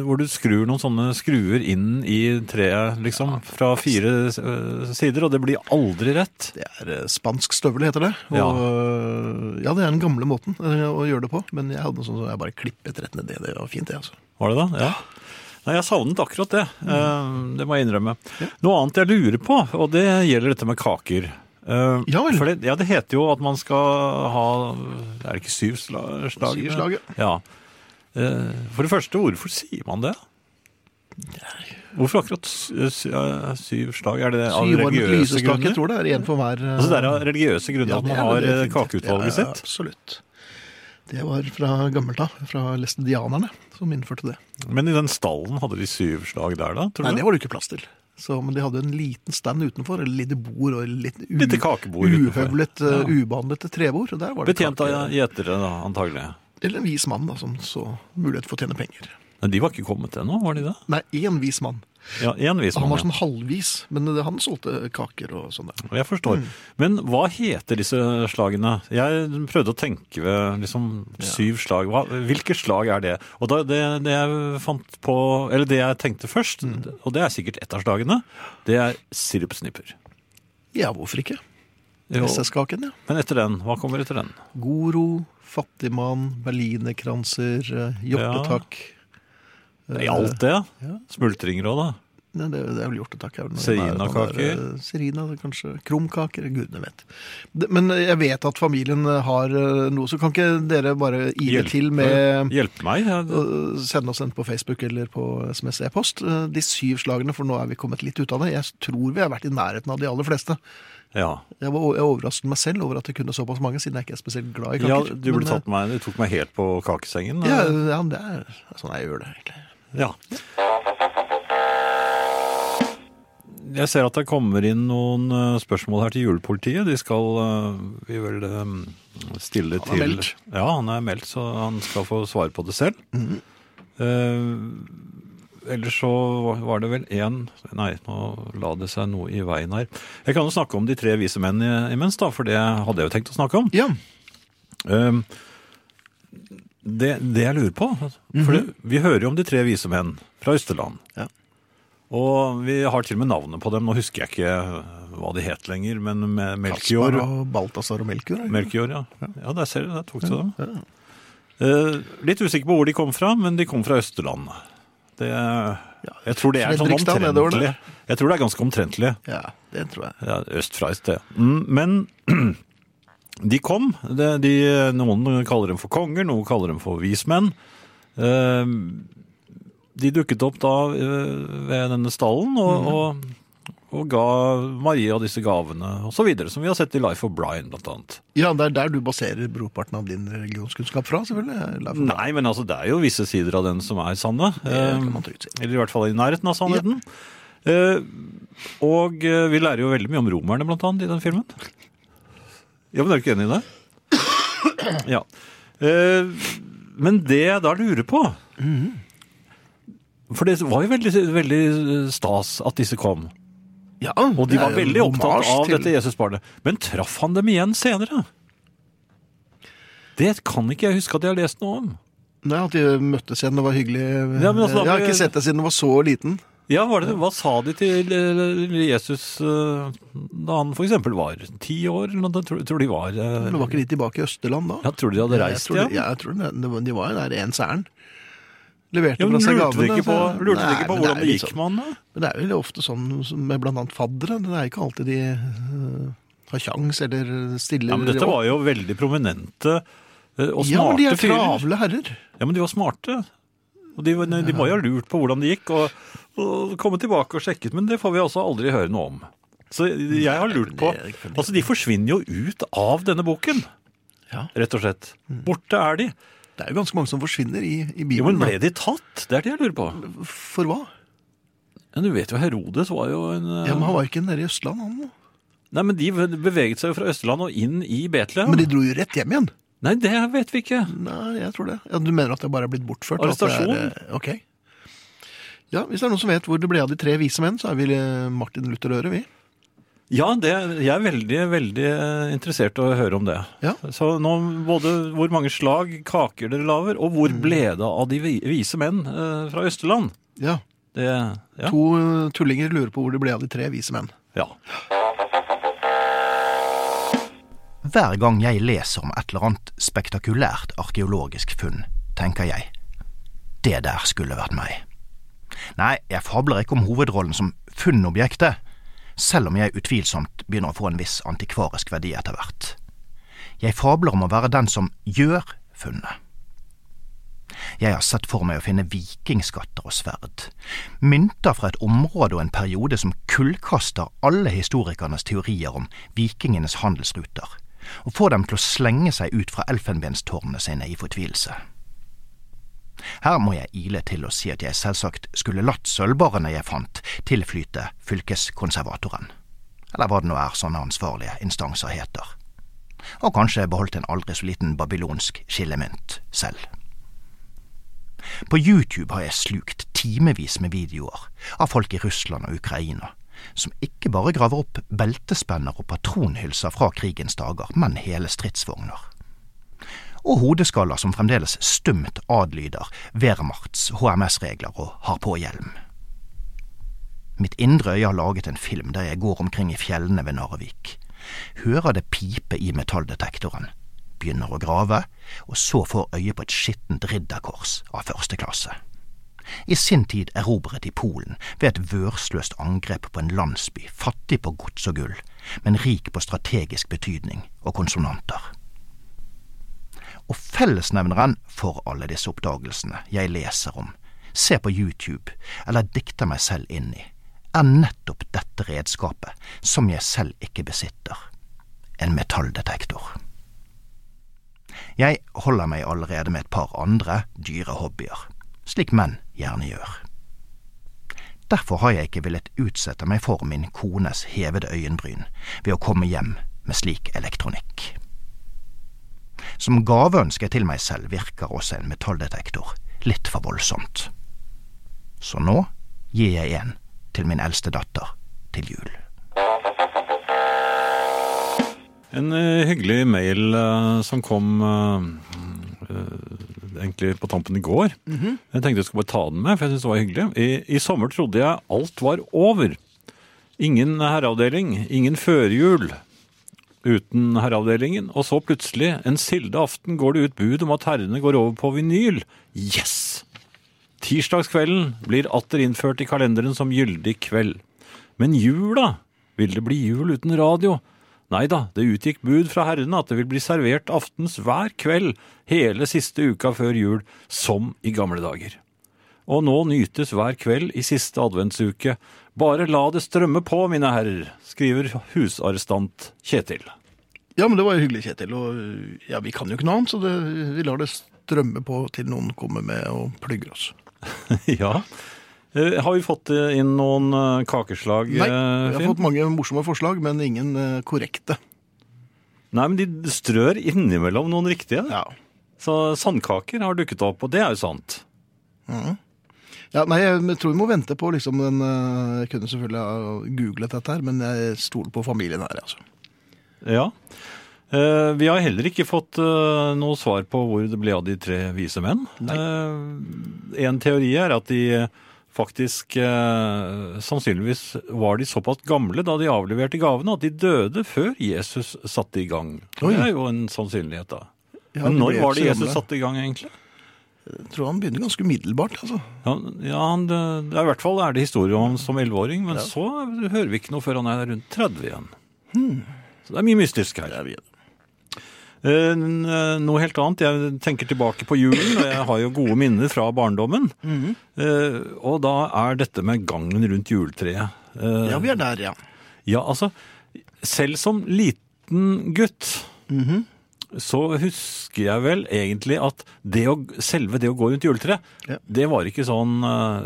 Hvor du skrur noen sånne skruer inn i treet, liksom, fra fire eh, sider, og det blir aldri rett. Det er øh, spansk støvel, heter det. Og, Ja. øh, ja, det er den gamle måten øh, å gjøre det på. Men jeg hadde sånn som jeg bare klippet rett ned det. Det var fint, det, altså. Var det da? Ja. Nei, jeg savnet akkurat det. Mm. Det må jeg innrømme. Noe annet jeg lurer på, og det gjelder dette med kaker. Eh, Ja vel. Det, ja, det heter jo at man skal ha Er det ikke syv slag? Syv slag, ja. Uh, For det første, hvorfor sier man det? Hvorfor akkurat ja, syv slag? Er det av religiøse grunner? jeg tror det er en for hver Uh, Altså det er av religiøse grunner at man har eh, kakeutvalget ja, ja, sitt? Absolutt. Det var fra gammelt av, fra læstendianerne, som innførte det. Men i den stallen hadde de syv slag der, da? Nei, det var det ikke plass til. Så, men de hadde en liten stand utenfor, eller lite bord og litt Lite kakebord uhøvlet, Ja. uh, ubehandlet trebord. Der var det Betjent av gjetere, da, antagelig. Eller en vis mann da, som så mulighet for å tjene penger. Men de var ikke kommet ennå, var de det? Nei, én vis mann. Ja, envis Han var sånn halvvis, men han solgte kaker og sånn. Jeg forstår. Men hva heter disse slagene? Jeg prøvde å tenke ved liksom syv slag. Hva, hvilke slag er det? Og da, det, det jeg fant på, eller det jeg tenkte først, og det er sikkert ett av slagene, det er sirupsnipper. Ja, hvorfor ikke? SS-kaken, ja. men etter den, hva kommer etter den? Goro, Fattigmann, Berlinerkranser, eh, Hjortetakk. I alt det? Ja. Smultringer òg, da? Nei, det, det er vel hjortetakk. er Serinakaker? er der, eh, Serina, kanskje. Krumkaker. Gudene vet. Men jeg vet at familien har eh, noe, så kan ikke dere bare ile Hjelpe. til med Hjelpe meg? Ja, sende oss en på Facebook eller på SMS e-post. Eh, De syv slagene, for nå er vi kommet litt ut av det. Jeg tror vi har vært i nærheten av de aller fleste. ja. Jeg, var, jeg overrasket meg selv over at det kunne såpass mange, siden jeg ikke er spesielt glad i ja kaker. du, ble Men, tatt meg, du tok meg helt på kakesengen. eh, ja, ja, det er sånn jeg gjør det, egentlig. Ja. Jeg ser at det kommer inn noen eh, spørsmål her til julepolitiet. De skal eh, vi vel stille stille Han er til meldt. Ja, han er meldt, så han skal få svare på det selv. Eh, ellers så var det vel én Nei, nå la det seg noe i veien her. Jeg kan jo snakke om de tre vise menn imens, da, for det hadde jeg jo tenkt å snakke om. Ja, Um, det, det jeg lurer på For det, vi hører jo om de tre vise menn fra Østerland. Ja. Og vi har til og med navnet på dem. Nå husker jeg ikke hva de het lenger, men med Melchior. Kaspar og Balthazar og Melchior. Melchior, ja. Ja, der ser du, der tok du dem. Eh, litt usikker på hvor de kom fra, men de kom fra Østerland. Det, jeg tror det er sånn omtrentlig. Jeg tror det er ganske omtrentlig. Ja, det tror jeg. Ja, øst fra et sted. Mm, men de kom. De, de, noen kaller dem for konger, noen kaller dem for vismenn. Eh, de dukket opp da eh, ved denne stallen og, og, og ga Maria disse gavene videre, som vi har sett i Life of Brian annet. Ja, det er der du baserer brorparten av din religionskunnskap fra, selvfølgelig. Nei, men altså, det er jo visse sider av den som er sanne. Eh. Eller i hvert fall i nærheten av sannheten. Ja. og vi lærer jo veldig mye om romerne, blant annet, i den filmen. Ja, men er du ikke enig i det? Ja. Eh, men det jeg da lurer på For det var jo veldig, veldig stas at disse kom. Ja, Og de var veldig opptatt av dette Jesusbarnet. Men traff han dem igjen senere? Det kan ikke jeg huske at jeg har lest noe om. Nei, at de møttes igjen og var hyggelig. Ja, men altså, jeg har ikke sett det siden du var så liten. Ja, var det, Hva sa de til eh, Jesus eh, da han eksempel var ti år? eller? Tror, tror de var eh, Men var ikke de tilbake i Østerland da? Ja, tror du de hadde reist igjen? ja, jeg tror det de var der ens ærend. Leverte Ja, fra seg lurte de gavene. ikke på, de ikke på hvordan det, det gikk sånn- med han? Men det er jo ofte sånn med annet faddere. Det er ikke alltid de uh, har kjangs eller stiller Ja, men dette var jo veldig prominente og smarte fyrer. Ja, men de er travle herrer. Ja, men de var smarte. Og de, de må jo ha lurt på hvordan det gikk, og, og komme tilbake og sjekket, men det får vi altså aldri høre noe om. Så jeg har lurt på Altså, de forsvinner jo ut av denne boken, Ja. rett og slett. Borte er de. Det er jo ganske mange som forsvinner i, i Jo, men ble de tatt? Det er det jeg lurer på. For hva? Ja, du vet jo, Herodes var jo en eh, Ja, men Han var ikke nede i Østland, han. Nei, men de beveget seg jo fra Østland og inn i Betlehem. Men de dro jo rett hjem igjen. Nei, det vet vi ikke. Nei, jeg tror det. Ja, Du mener at det bare er blitt bortført? Arrestasjon? Er, eh, ok. Ja, Hvis det er noen som vet hvor det ble av de tre vise menn, så er vi eh, Martin Luther Øre, vi. Ja, det, jeg er veldig, veldig eh, interessert i å høre om det. Ja. Så nå både hvor mange slag kaker dere lager, og hvor Mm. ble det av de vise menn fra Østerland? Ja. Det, ja. To tullinger lurer på hvor det ble av de tre vise menn. ja. Hver gang jeg leser om et eller annet spektakulært arkeologisk funn, tenker jeg det der skulle vært meg. Nei, jeg fabler ikke om hovedrollen som funnobjektet, selv om jeg utvilsomt begynner å få en viss antikvarisk verdi etter hvert. Jeg fabler om å være den som gjør funnet. Jeg har sett for meg å finne vikingskatter og sverd, mynter fra et område og en periode som kullkaster alle historikernes teorier om vikingenes handelsruter, og får dem til å slenge seg ut fra elfenbenstårnene sine i fortvilelse. Her må jeg ile til å si at jeg selvsagt skulle latt sølvbarene jeg fant, tilflyte fylkeskonservatoren, eller hva det nå er sånne ansvarlige instanser heter, og kanskje beholdt en aldri så liten babylonsk skillemynt selv. På YouTube har jeg slukt timevis med videoer av folk i Russland og Ukraina som ikke bare graver opp beltespenner og patronhylser fra krigens dager, men hele stridsvogner. Og hodeskaller som fremdeles stumt adlyder Wehrmachts HMS-regler og har på hjelm. Mitt indre øye har laget en film der jeg går omkring i fjellene ved Narvik, hører det pipe i metalldetektoren, begynner å grave, og så får øye på et skittent ridderkors av første klasse. I sin tid erobret i Polen ved et vørsløst angrep på en landsby fattig på gods og gull, men rik på strategisk betydning og konsonanter. Og fellesnevneren for alle disse oppdagelsene jeg leser om, ser på YouTube eller dikter meg selv inn i, er nettopp dette redskapet som jeg selv ikke besitter, en metalldetektor. Jeg holder meg allerede med et par andre dyre hobbyer, slik menn gjerne gjør. Derfor har jeg ikke villet utsette meg for min kones hevede øyenbryn ved å komme hjem med slik elektronikk. Som gaveønske til meg selv virker også en metalldetektor litt for voldsomt. Så nå gir jeg en til min eldste datter til jul. En eh, hyggelig mail eh, som kom eh, egentlig på tampen i går. Jeg tenkte jeg skulle bare ta den med, for jeg synes det var hyggelig. I, I sommer trodde jeg alt var over. Ingen herreavdeling, ingen førjul uten herreavdelingen. Og så plutselig, en silde aften, går det ut bud om at herrene går over på vinyl. Yes! Tirsdagskvelden blir atter innført i kalenderen som gyldig kveld. Men jula? Vil det bli jul uten radio? Nei da, det utgikk bud fra herrene at det vil bli servert aftens hver kveld hele siste uka før jul, som i gamle dager. Og nå nytes hver kveld i siste adventsuke. Bare la det strømme på, mine herrer, skriver husarrestant Kjetil. Ja, men det var jo hyggelig, Kjetil. Og ja, vi kan jo ikke noe annet, så det, vi lar det strømme på til noen kommer med og plugger oss. ja. Eh, Har vi fått eh, inn noen eh, kakeslag, Nei, vi har fått mange morsomme forslag, men ingen korrekte. Nei, men de strør innimellom noen riktige. Ja. Så sandkaker har dukket opp, og det er jo sant. Ja, nei, jeg tror vi må vente på liksom den Jeg kunne selvfølgelig ha googlet dette her, men jeg stoler på familien her, altså. Ja. Vi har heller ikke fått noe svar på hvor det ble av de tre vise menn. Nei. en teori er at de faktisk eh, sannsynligvis var de såpass gamle da de avleverte gavene at de døde før Jesus satte i gang. Oi. Det er jo en sannsynlighet, da. Ja, Men når var det Jesus satte i gang, egentlig? Jeg tror han begynner ganske umiddelbart, altså. Ja, ja han, det, det er i hvert fall er det historie om han som 11-åring, men så hører vi ikke noe før han er rundt 30 igjen. Så det er mye mystisk her. Eh, n- eh, noe helt annet. Jeg tenker tilbake på julen, og jeg har jo gode minner fra barndommen. Eh, og da er dette med gangen rundt juletreet. Eh, Ja, vi er der, ja. ja, altså, selv som liten gutt så husker jeg vel egentlig at det å, selve det å gå rundt juletreet, Ja. det var ikke sånn eh,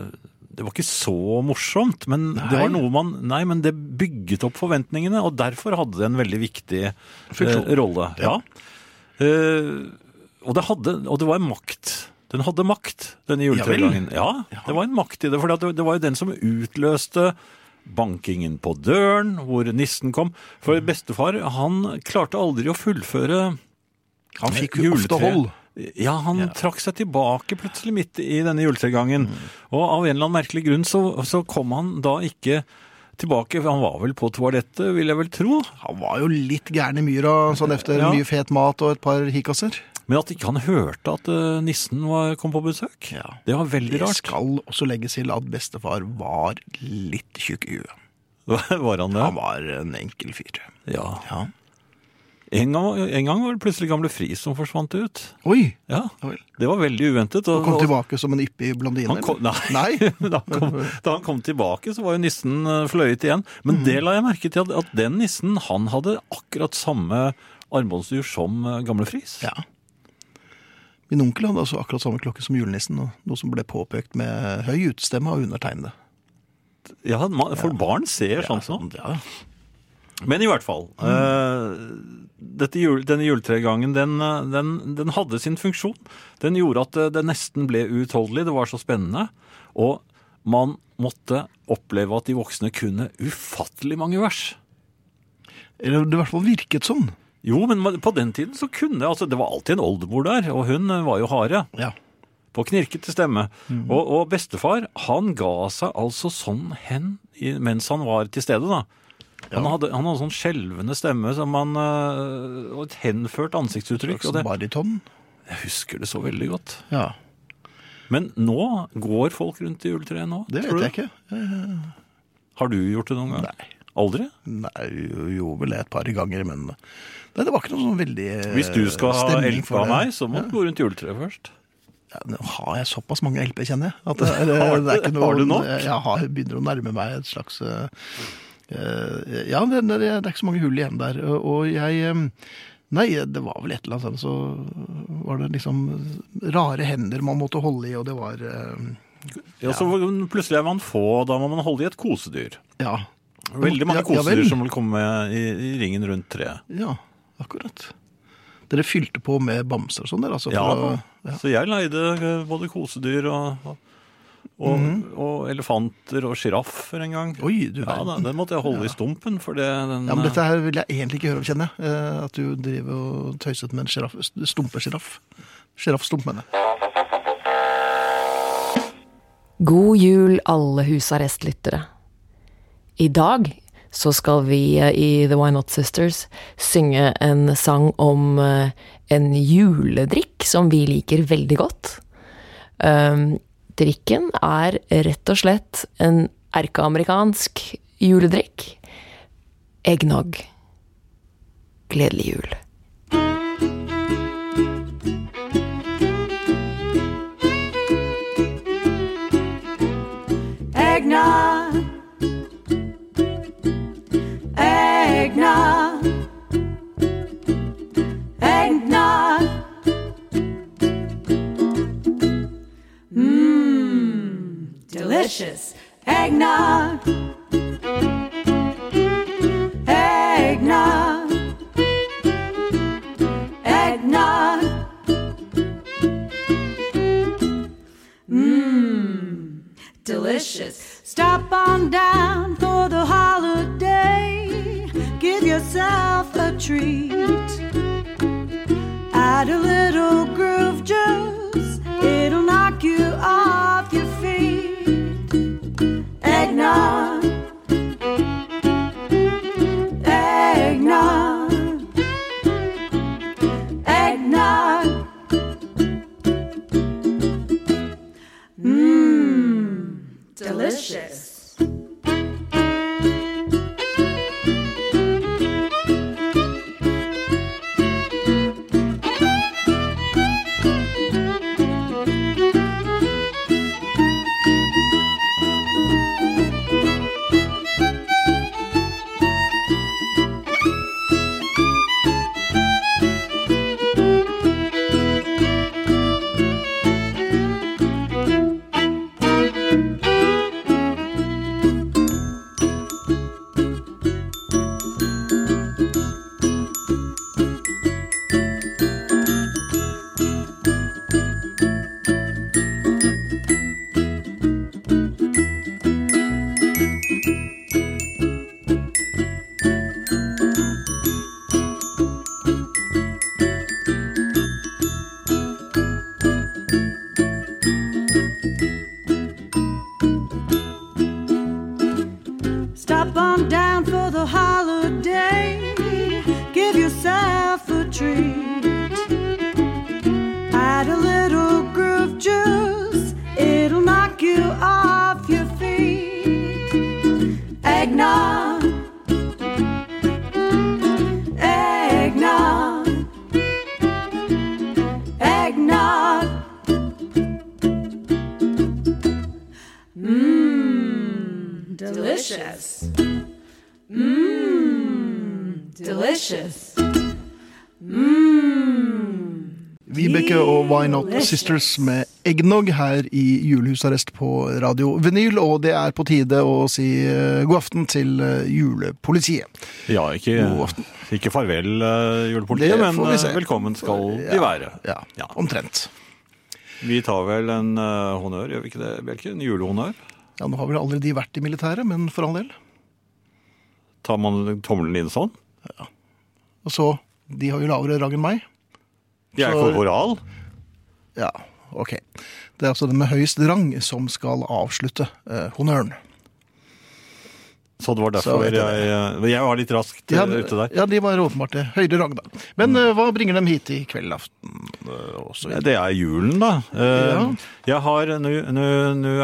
Det var ikke så morsomt, men det var noe man Nei, men det bygget opp forventningene, og derfor hadde det en veldig viktig eh, rolle. Ja. Eh, og det hadde Og det var en makt. Den hadde makt, denne juletregangen. Ja, det var en makt i det. For det, det var jo den som utløste bankingen på døren, hvor nissen kom. For bestefar, han klarte aldri å fullføre Han fikk jo ofte hold. Ja, han trakk seg tilbake plutselig midt i denne juletregangen. Og av en eller annen merkelig grunn så, så kom han da ikke tilbake. Han var vel på toalettet, vil jeg vel tro. Han var jo litt gæren i myra sånn efter Ja. mye fet mat og et par hikasser. Men at ikke han hørte at eh, nissen var, kom på besøk, Ja. det var veldig Det rart. skal også legges til at bestefar var litt tjukk i huet. Var han det? Han var en enkel fyr. Ja. Ja. En gang, en gang var det plutselig gamle Friis som forsvant ut. Oi! Ja, Ja. Det var veldig uventet. Og kom tilbake som en yppig blondine? Han kom, nei, Nei? da, han kom, da han kom tilbake, så var jo nissen eh, fløyet igjen. Men det la jeg merke til, at, at den nissen han hadde akkurat samme armbåndsur som eh, gamle Friis. Ja. Min onkel hadde altså akkurat samme klokke som julenissen, og noe som ble påpekt med høy utstemme av undertegnede. Ja, for for barn ser sånt sånn. Ja, Men i hvert fall. eh, dette jul, denne juletregangen, den, eh, den, den hadde sin funksjon. Den gjorde at eh, det nesten ble uutholdelig. Det var så spennende. Og man måtte oppleve at de voksne kunne ufattelig mange vers. Eller det i hvert fall virket sånn. Jo, men på den tiden så kunne altså Det var alltid en oldemor der, og hun eh, var jo hare. Ja. På knirkete stemme. Og, og bestefar, han ga seg altså sånn hen mens han var til stede, da. Han hadde, han hadde sånn skjelvende stemme som han, øh, og et henført ansiktsuttrykk. Og det, bariton. jeg husker det så veldig godt. Ja, Men nå går folk rundt i juletreet nå? det vet jeg ikke. Har du gjort det noen gang? Nei. Aldri? Nei, jo, vel et par ganger, men Nei, det var ikke noe sånn veldig eh, Hvis du skal ha LP av meg, så må du gå rundt juletreet først. Ja, nå har jeg såpass mange LP, kjenner jeg. At det, er, Har du- det er ikke noe, har du nok? Jeg har, begynner å nærme meg et slags eh, eh, Ja, det, det, det er ikke så mange hull igjen der. Og, jeg eh, Nei, det var vel et eller annet sånn, så var det liksom rare hender man måtte holde i, og det var eh, Ja, så Plutselig er man få, da må man holde i et kosedyr. Ja. Veldig mange Ja, ja vel. kosedyr som vil komme i, i ringen rundt treet. Ja, akkurat. Dere fylte på med bamser og sånn der, altså? Ja, å-. Så jeg leide eh, både kosedyr og, og, og, og elefanter og sjiraffer en gang. Oi, du Ja, da. Den måtte jeg holde i stumpen, for det den, Ja, men dette her vil jeg egentlig ikke høre om, kjenner jeg. Eh, At du driver og tøyset med en sjiraff, stumpesjiraff. Sjiraffstump, mener jeg. God jul, alle husarrestlyttere. I dag så skal vi eh, i The Why Not Sisters synge en sang om eh, en juledrikk som vi liker veldig godt. Um, drikken er rett og slett en erkeamerikansk juledrikk. Eggnog. Gledelig jul. Eggnog. Delicious. Eggnog. Eggnog. Eggnog. Mmm, delicious. Stop on down for the holiday. Give yourself a treat. Add a little groove juice, it'll knock you off Música delicious. Mmm, delicious. Mmm. Vibeke og Why Not Sisters med eggnog her i julehusarrest på Radio Vinyl. Og det er på tide å si eh, god aften til eh, julepolitiet. Ja, ikke, ikke farvel, uh, julepolitiet, men eh, velkommen skal Ja, de være. Ja, Ja. omtrent. Vi tar vel en uh, honnør, gjør vi ikke det, Bjelke? En julehonnør? Ja, Nå har vel aldri de vært i militæret, men for all del. Tar man tommelen inn sånn? Ja. Og så, de har jo lavere rang enn meg. De er Så- korporal. Ja, ok. Det er altså den med høyest rang som skal avslutte eh, honnøren. Så det var derfor jeg, jeg jeg var litt raskt Ja, eh, ute der. ja, de var åpenbart det. Høyre da. Men mm. hva bringer dem hit i kveldaften? aften og Ja. Det er julen, da. Eh, Ja. Jeg har, nå-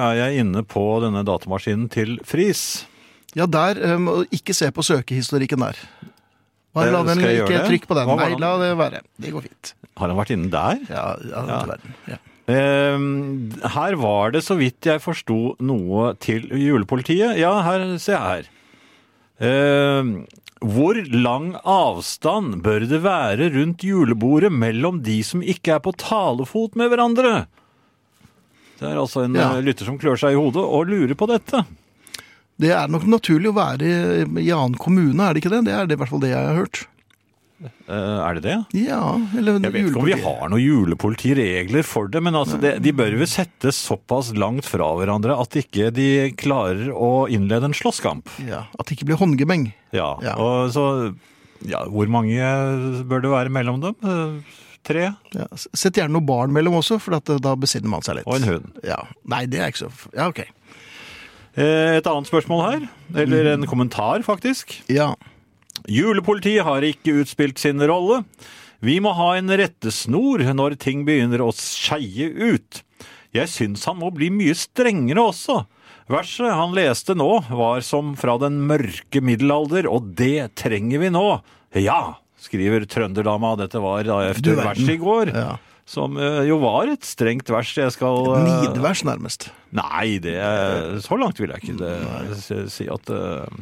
er jeg inne på denne datamaskinen til Friis. Ja, der eh, ikke se på søkehistorikken der. Bare Eh, la den, ikke trykk på den. Nei, la det være. Det går fint. Har han vært inne der? Ja, ja, Ja. verden. Ja. Eh, her var det, så vidt jeg forsto, noe til julepolitiet. Ja, her, se her. Eh, hvor lang avstand bør det være rundt julebordet mellom de som ikke er på talefot med hverandre? Det er altså en Ja. eh, lytter som klør seg i hodet og lurer på dette. Det er nok naturlig å være i, i annen kommune, er det ikke det? Det er det, i hvert fall det jeg har hørt. Eh, er det det? Ja, eller Jeg vet ikke om vi har noen julepolitiregler for det, men altså det, de bør vel settes såpass langt fra hverandre at ikke de klarer å innlede en slåsskamp. Ja, At det ikke blir håndgemeng. Ja, Ja. og så ja, Hvor mange bør det være mellom dem? Eh, Tre? Ja. Sett gjerne noe barn mellom også, for at, eh, da besinner man seg litt. Og en hund. Ja. Nei, det er ikke så Ja, ok. Et annet spørsmål her, eller en kommentar faktisk. Ja. Julepolitiet har ikke utspilt sin rolle. Vi må ha en rettesnor når ting begynner å skeie ut. Jeg syns han må bli mye strengere også. Verset han leste nå, var som fra den mørke middelalder, og det trenger vi nå. Ja, skriver trønderdama. Dette var da efter verset i går. ja. Som eh, jo var et strengt vers. Jeg skal Et Nidvers, nærmest. Nei, det så langt vil jeg ikke det, si- si at eh,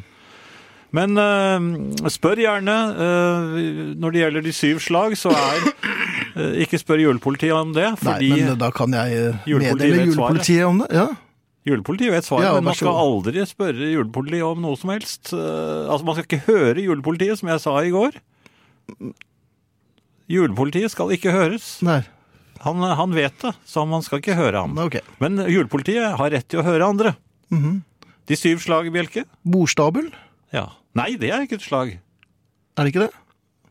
Men uh, spør gjerne. Uh, når det gjelder de syv slag, så er uh, Ikke spør julepolitiet om det, fordi Nei, men da kan jeg meddele julepolitiet om det. Ja. julepolitiet vet svaret. Ja, men man skal aldri spørre julepolitiet om noe som helst. Altså, Man skal ikke høre julepolitiet, som jeg sa i går. Julepolitiet skal ikke høres. Nei, Han, han vet det, så man skal ikke høre ham. Okay. Men julepolitiet har rett til å høre andre. Mhm. De syv slag, Bjelke? Bordstabel? Ja. Nei, det er ikke et slag. Er det ikke det?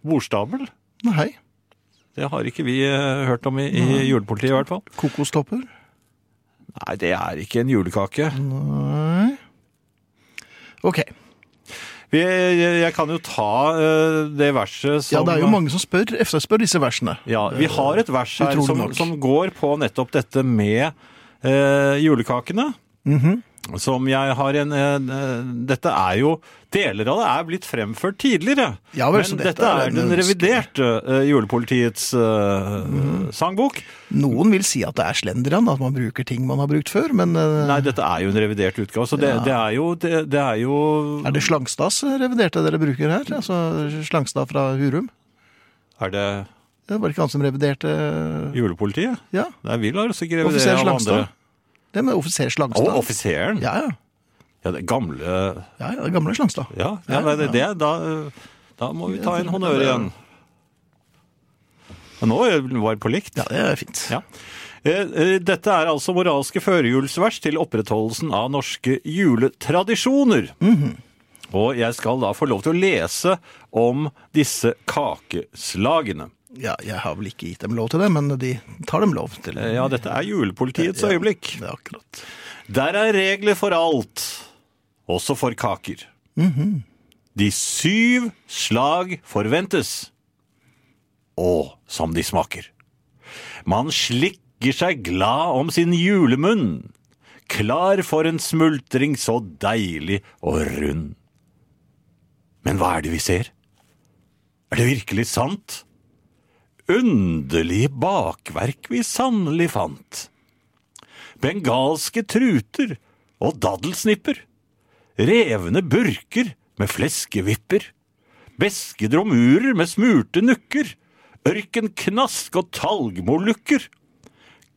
Bordstabel? Nei. Det har ikke vi eh, hørt om i, i julepolitiet i hvert fall. Kokostopper? Nei, det er ikke en julekake. Nei. Ok. Vi, jeg, jeg kan jo ta eh, det verset som Ja, det er jo mange som spør, efterspør disse versene. Ja, vi har et vers her Utrolig som, nok. som går på nettopp dette med eh, julekakene. Mhm. Som jeg har en eh, Dette er jo Deler av det er blitt fremført tidligere. Ja vel, men dette, dette er den reviderte uh, julepolitiets uh, mm. sangbok. Noen vil si at det er slendrian, at man bruker ting man har brukt før, men uh, Nei, dette er jo en revidert utgave, så det, Ja. det er jo det, det er jo er det Slangstads reviderte dere bruker her? Altså Slangstad fra Hurum? Er det Det var ikke han som reviderte julepolitiet? Ja, Nei, vi lar oss ikke revidere av andre. Det med offiser Å, Slangstad. offiseren? Ja, ja. Ja, det gamle ja, ja, det gamle Slangstad. Ja, ja, nei, det, det, da, da må vi ta en honnør igjen. Men nå var det på likt. Ja, det er fint. Ja. Eh, eh, Dette er altså moralske førjulsvers til opprettholdelsen av norske juletradisjoner. Og jeg skal da få lov til å lese om disse kakeslagene. Ja, jeg har vel ikke gitt dem lov til det, men de tar dem lov til. det. Ja, dette er julepolitiets Ja, øyeblikk. Det er akkurat. Der er regler for alt, også for kaker. De syv slag forventes. og som de smaker. Man slikker seg glad om sin julemunn, klar for en smultring så deilig og rund. Men hva er det vi ser? Er det virkelig sant? Underlig bakverk vi sannelig fant bengalske truter og daddelsnipper, revne burker med fleskevipper, Beskede romurer med smurte nukker, ørkenknask og talgmolukker,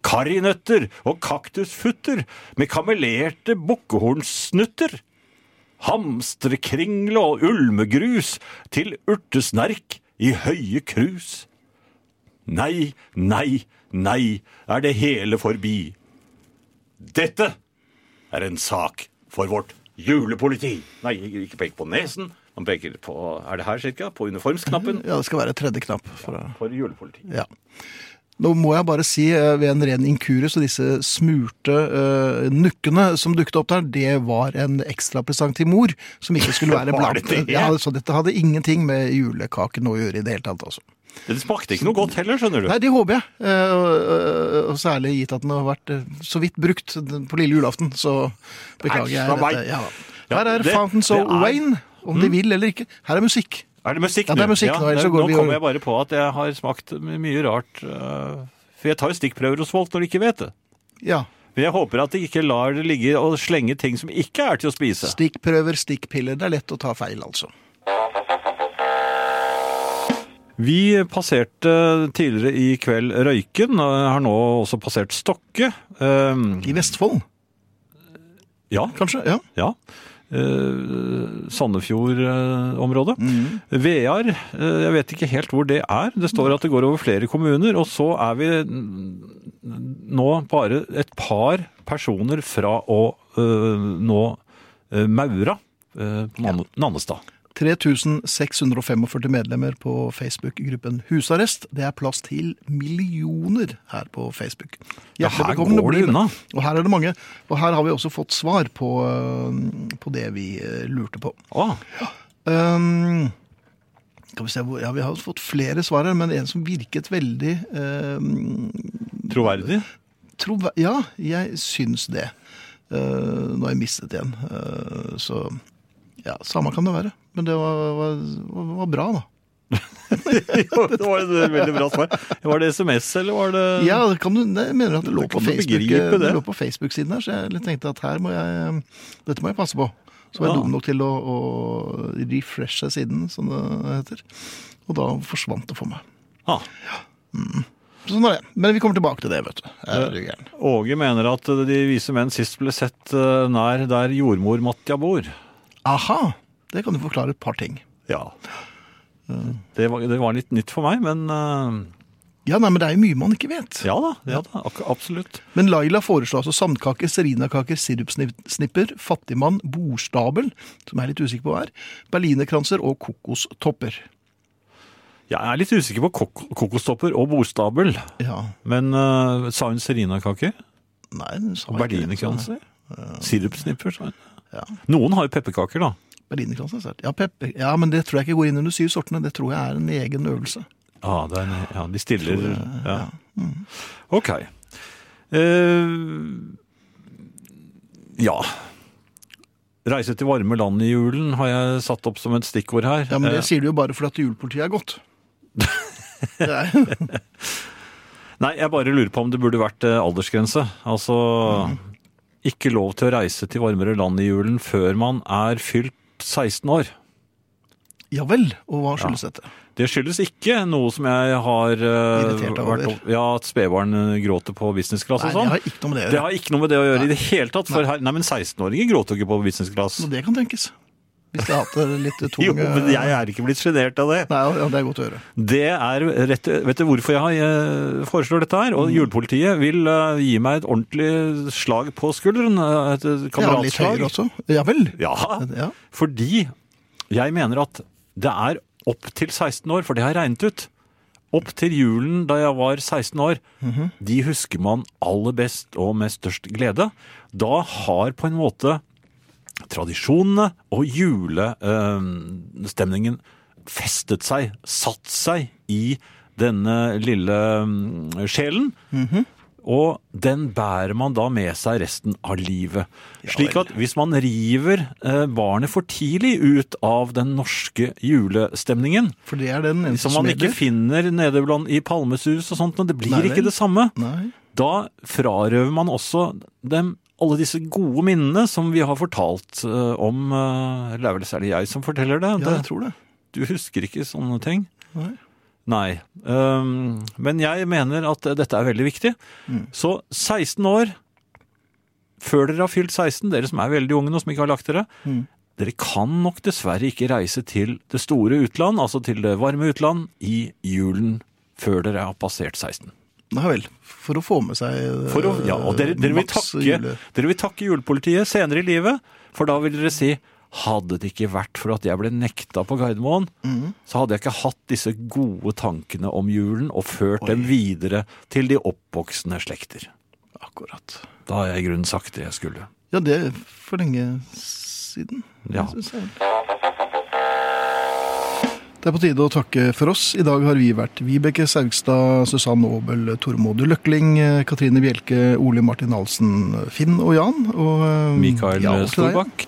karrinøtter og kaktusfutter med kamelerte bukkehornsnutter, hamstrekringle og ulmegrus til urtesnerk i høye krus. Nei, nei, nei, er det hele forbi. Dette er en sak for vårt julepoliti. Nei, ikke pek på nesen. Man peker på Er det her, cirka? På uniformsknappen Ja, det skal være tredje knapp. For, ja, for julepoliti. ja. Nå må jeg bare si eh, ved en ren inkurie, så disse smurte uh, nukkene som dukket opp der, det var en ekstrapresang til mor, som ikke skulle være blant det det? Ja, så dette hadde ingenting med julekaken å gjøre i det hele tatt, altså. Det smakte ikke noe godt heller, skjønner du. Nei, det håper jeg. Eh, og- og særlig gitt at den har vært eh, så vidt brukt på lille julaften, så beklager jeg dette. Ja. Her er Fountains of Mm. Wayne, om de vil eller ikke. Her er musikk. Er det musikk Ja, det er musikk nå, ja, nå kommer jeg bare på at jeg har smakt mye rart. For jeg tar jo stikkprøver hos folk når de ikke vet det. Ja. Men jeg håper at de ikke lar det ligge og slenge ting som ikke er til å spise. Stikkprøver, stikkpiller. Det er lett å ta feil, altså. Vi passerte tidligere i kveld Røyken, og har nå også passert Stokke. Um, I Vestfold, ja, kanskje? Ja. ja. Uh, Sandefjord-området. Mm. Vear, eh, jeg vet ikke helt hvor det er. Det står at det går over flere kommuner, og så er vi nå bare et par personer fra å øh, nå øh, Maura øh, på Nanne- Nannestad. 3645 medlemmer på Facebook-gruppen Husarrest. Det er plass til millioner her på Facebook. Ja, her går det unna. Og her er det mange. Og her har vi også fått svar på, øh, på det vi øh, lurte på. Ah, Um, kan vi se ja, vi har fått flere svar her, men en som virket veldig um, troverdig. Trover, Ja, jeg syns det. Uh, nå har jeg mistet en. Uh, så ja, samme kan det være. Men det var, var, var, bra, da. det var et veldig bra svar. Var det SMS, eller var det Ja, kan du, jeg mener at det lå på Facebook, det det. lå på Facebook-siden her, så jeg tenkte at her må jeg Dette må jeg passe på. Så var jeg Ja. dum nok til å, å refreshe siden, som det heter. Og da forsvant det for meg. Ah. Sånn er det. Men vi kommer tilbake til det, vet du. Du. Åge mener at De vise menn sist ble sett nær der jordmor Matja bor. Aha! Det kan du forklare et par ting. Ja. Det var, det var litt nytt for meg, men uh... Ja, nei, men det er jo mye man ikke vet. ja da. Ja da absolutt. Men Laila foreslår altså sandkaker, serinakaker, sirupsnipper, fattigmann, bordstabel, som jeg er litt usikker på hva er, berlinerkranser og kokostopper. Jeg er litt usikker på kok kokostopper og bordstabel, Ja, men uh, sa hun serinakaker? nei, hun sa ikke det. Berlinerkranser? Sirupsnipper? sa hun. Ja. Noen har jo pepperkaker, da. Berlinerkranser. Ja, pepper. ja, men det tror jeg ikke går inn under syv sortene. Det tror jeg er en egen øvelse. Ja, det er, en- ja de stiller jeg, ja. ja. Ok. Eh, ja. Reise til varme land i julen har jeg satt opp som et stikkord her. Ja, men det Eh, sier du jo bare fordi at julepolitiet er godt. Nei, jeg bare lurer på om det burde vært eh, aldersgrense. Altså ikke lov til å reise til varmere land i julen før man er fylt 16 år. ja vel, og hva skyldes dette? Det skyldes ikke noe som jeg har uh, over. Ja, at spedbarn eh, gråter på business class Nei, og det sånn. har ikke noe med det å Det gjøre. har ikke noe med det å gjøre i det hele tatt. For her, nei, men 16-åringer gråter jo ikke på business class. Det kan tenkes. Hvis jeg hadde litt tung Jo, men jeg er ikke blitt sjenert av det. Nei, ja, det er godt å høre. Det er rett Vet du hvorfor jeg har, eh, foreslår dette her? Mm. Og julepolitiet vil eh, gi meg et ordentlig slag på skulderen. Et Et Ja, litt kameratslag. også. Ja vel. Ja, Ja. fordi jeg mener at det er opp til 16 år, for det har jeg regnet ut. Opp til julen da jeg var 16 år, Mhm. de husker man aller best og med størst glede. Da har på en måte tradisjonene og julestemningen festet seg, satt seg i denne lille mm, sjelen. Mhm. Og den bærer man da med seg resten av livet. Slik at hvis man river eh, barnet for tidlig ut av den norske julestemningen, For det er den eneste som man ikke finner nede i palmesus og sånt, men det blir Nei ikke det samme, Nei. da frarøver man også dem alle disse gode minnene som vi har fortalt eh, om eh, Eller er vel særlig jeg som forteller det? Ja, jeg tror det. du husker ikke sånne ting? Nei. Nei. Um, men jeg mener at dette er veldig viktig. Mm. Så 16 år før dere har fylt 16, dere som er veldig unge nå, som ikke har lagt dere, Mm. dere kan nok dessverre ikke reise til det store utland, altså til det varme utland, i julen før dere har passert 16. Nei vel. For å få med seg eh, For å, ja, og dere, dere, vil takke, jule- dere vil takke julepolitiet senere i livet, for da vil dere si hadde det ikke vært for at jeg ble nekta på Gardermoen, så hadde jeg ikke hatt disse gode tankene om julen og ført dem videre til de oppvoksende slekter. Akkurat. Da har jeg i grunnen sagt det jeg skulle. Ja, det er for lenge siden. Ja. synes jeg. Det er på tide å takke for oss. I dag har vi vært Vibeke Saugstad, Susanne Aabel, Tormod Løkling, Katrine Bjelke, Ole Martin Halsen, Finn og Jan. Og eh, Mikael ja. Storbakk.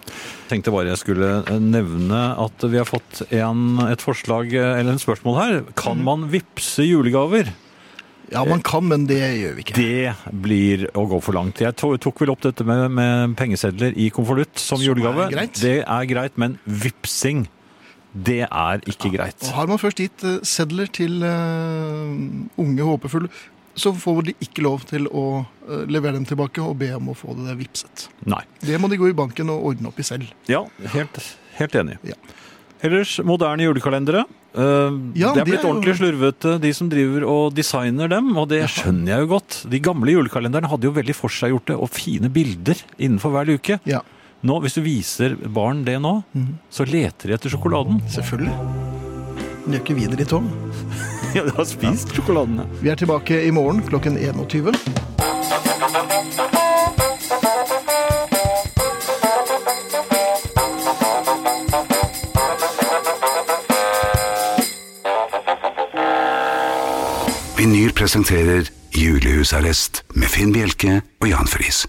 Tenkte bare jeg skulle eh, nevne at vi har fått en, et forslag, eh, eller en spørsmål her. Kan Mhm. man vippse julegaver? Ja, man kan, men det gjør vi ikke. Det blir å gå for langt. Jeg tok vel opp dette med, med pengesedler i konvolutt som, Som er julegave. greit. Det er greit, men vipsing, det er ikke greit. Og har man først gitt eh, sedler til uh, unge håpefulle, så får de ikke lov til å uh, levere dem tilbake og be om å få det vipset. Nei. Det må de gå i banken og ordne opp i selv. Ja, helt, helt enig. Ja. Ellers moderne julekalendere. Uh, Ja, det er det blitt er jo- ordentlig slurvete, de som driver og designer dem, og det skjønner jeg jo godt. De gamle julekalenderne hadde jo veldig forseggjorte og fine bilder innenfor hver luke. Ja, Nå, Hvis du viser barn det nå, så leter de etter sjokoladen. selvfølgelig. Men gjør ikke vi det litt om? Ja, de har spist sjokoladene. Vi er tilbake i morgen klokken 21. Vinyl presenterer Julehusarrest med Finn Bjelke og Jan Friis.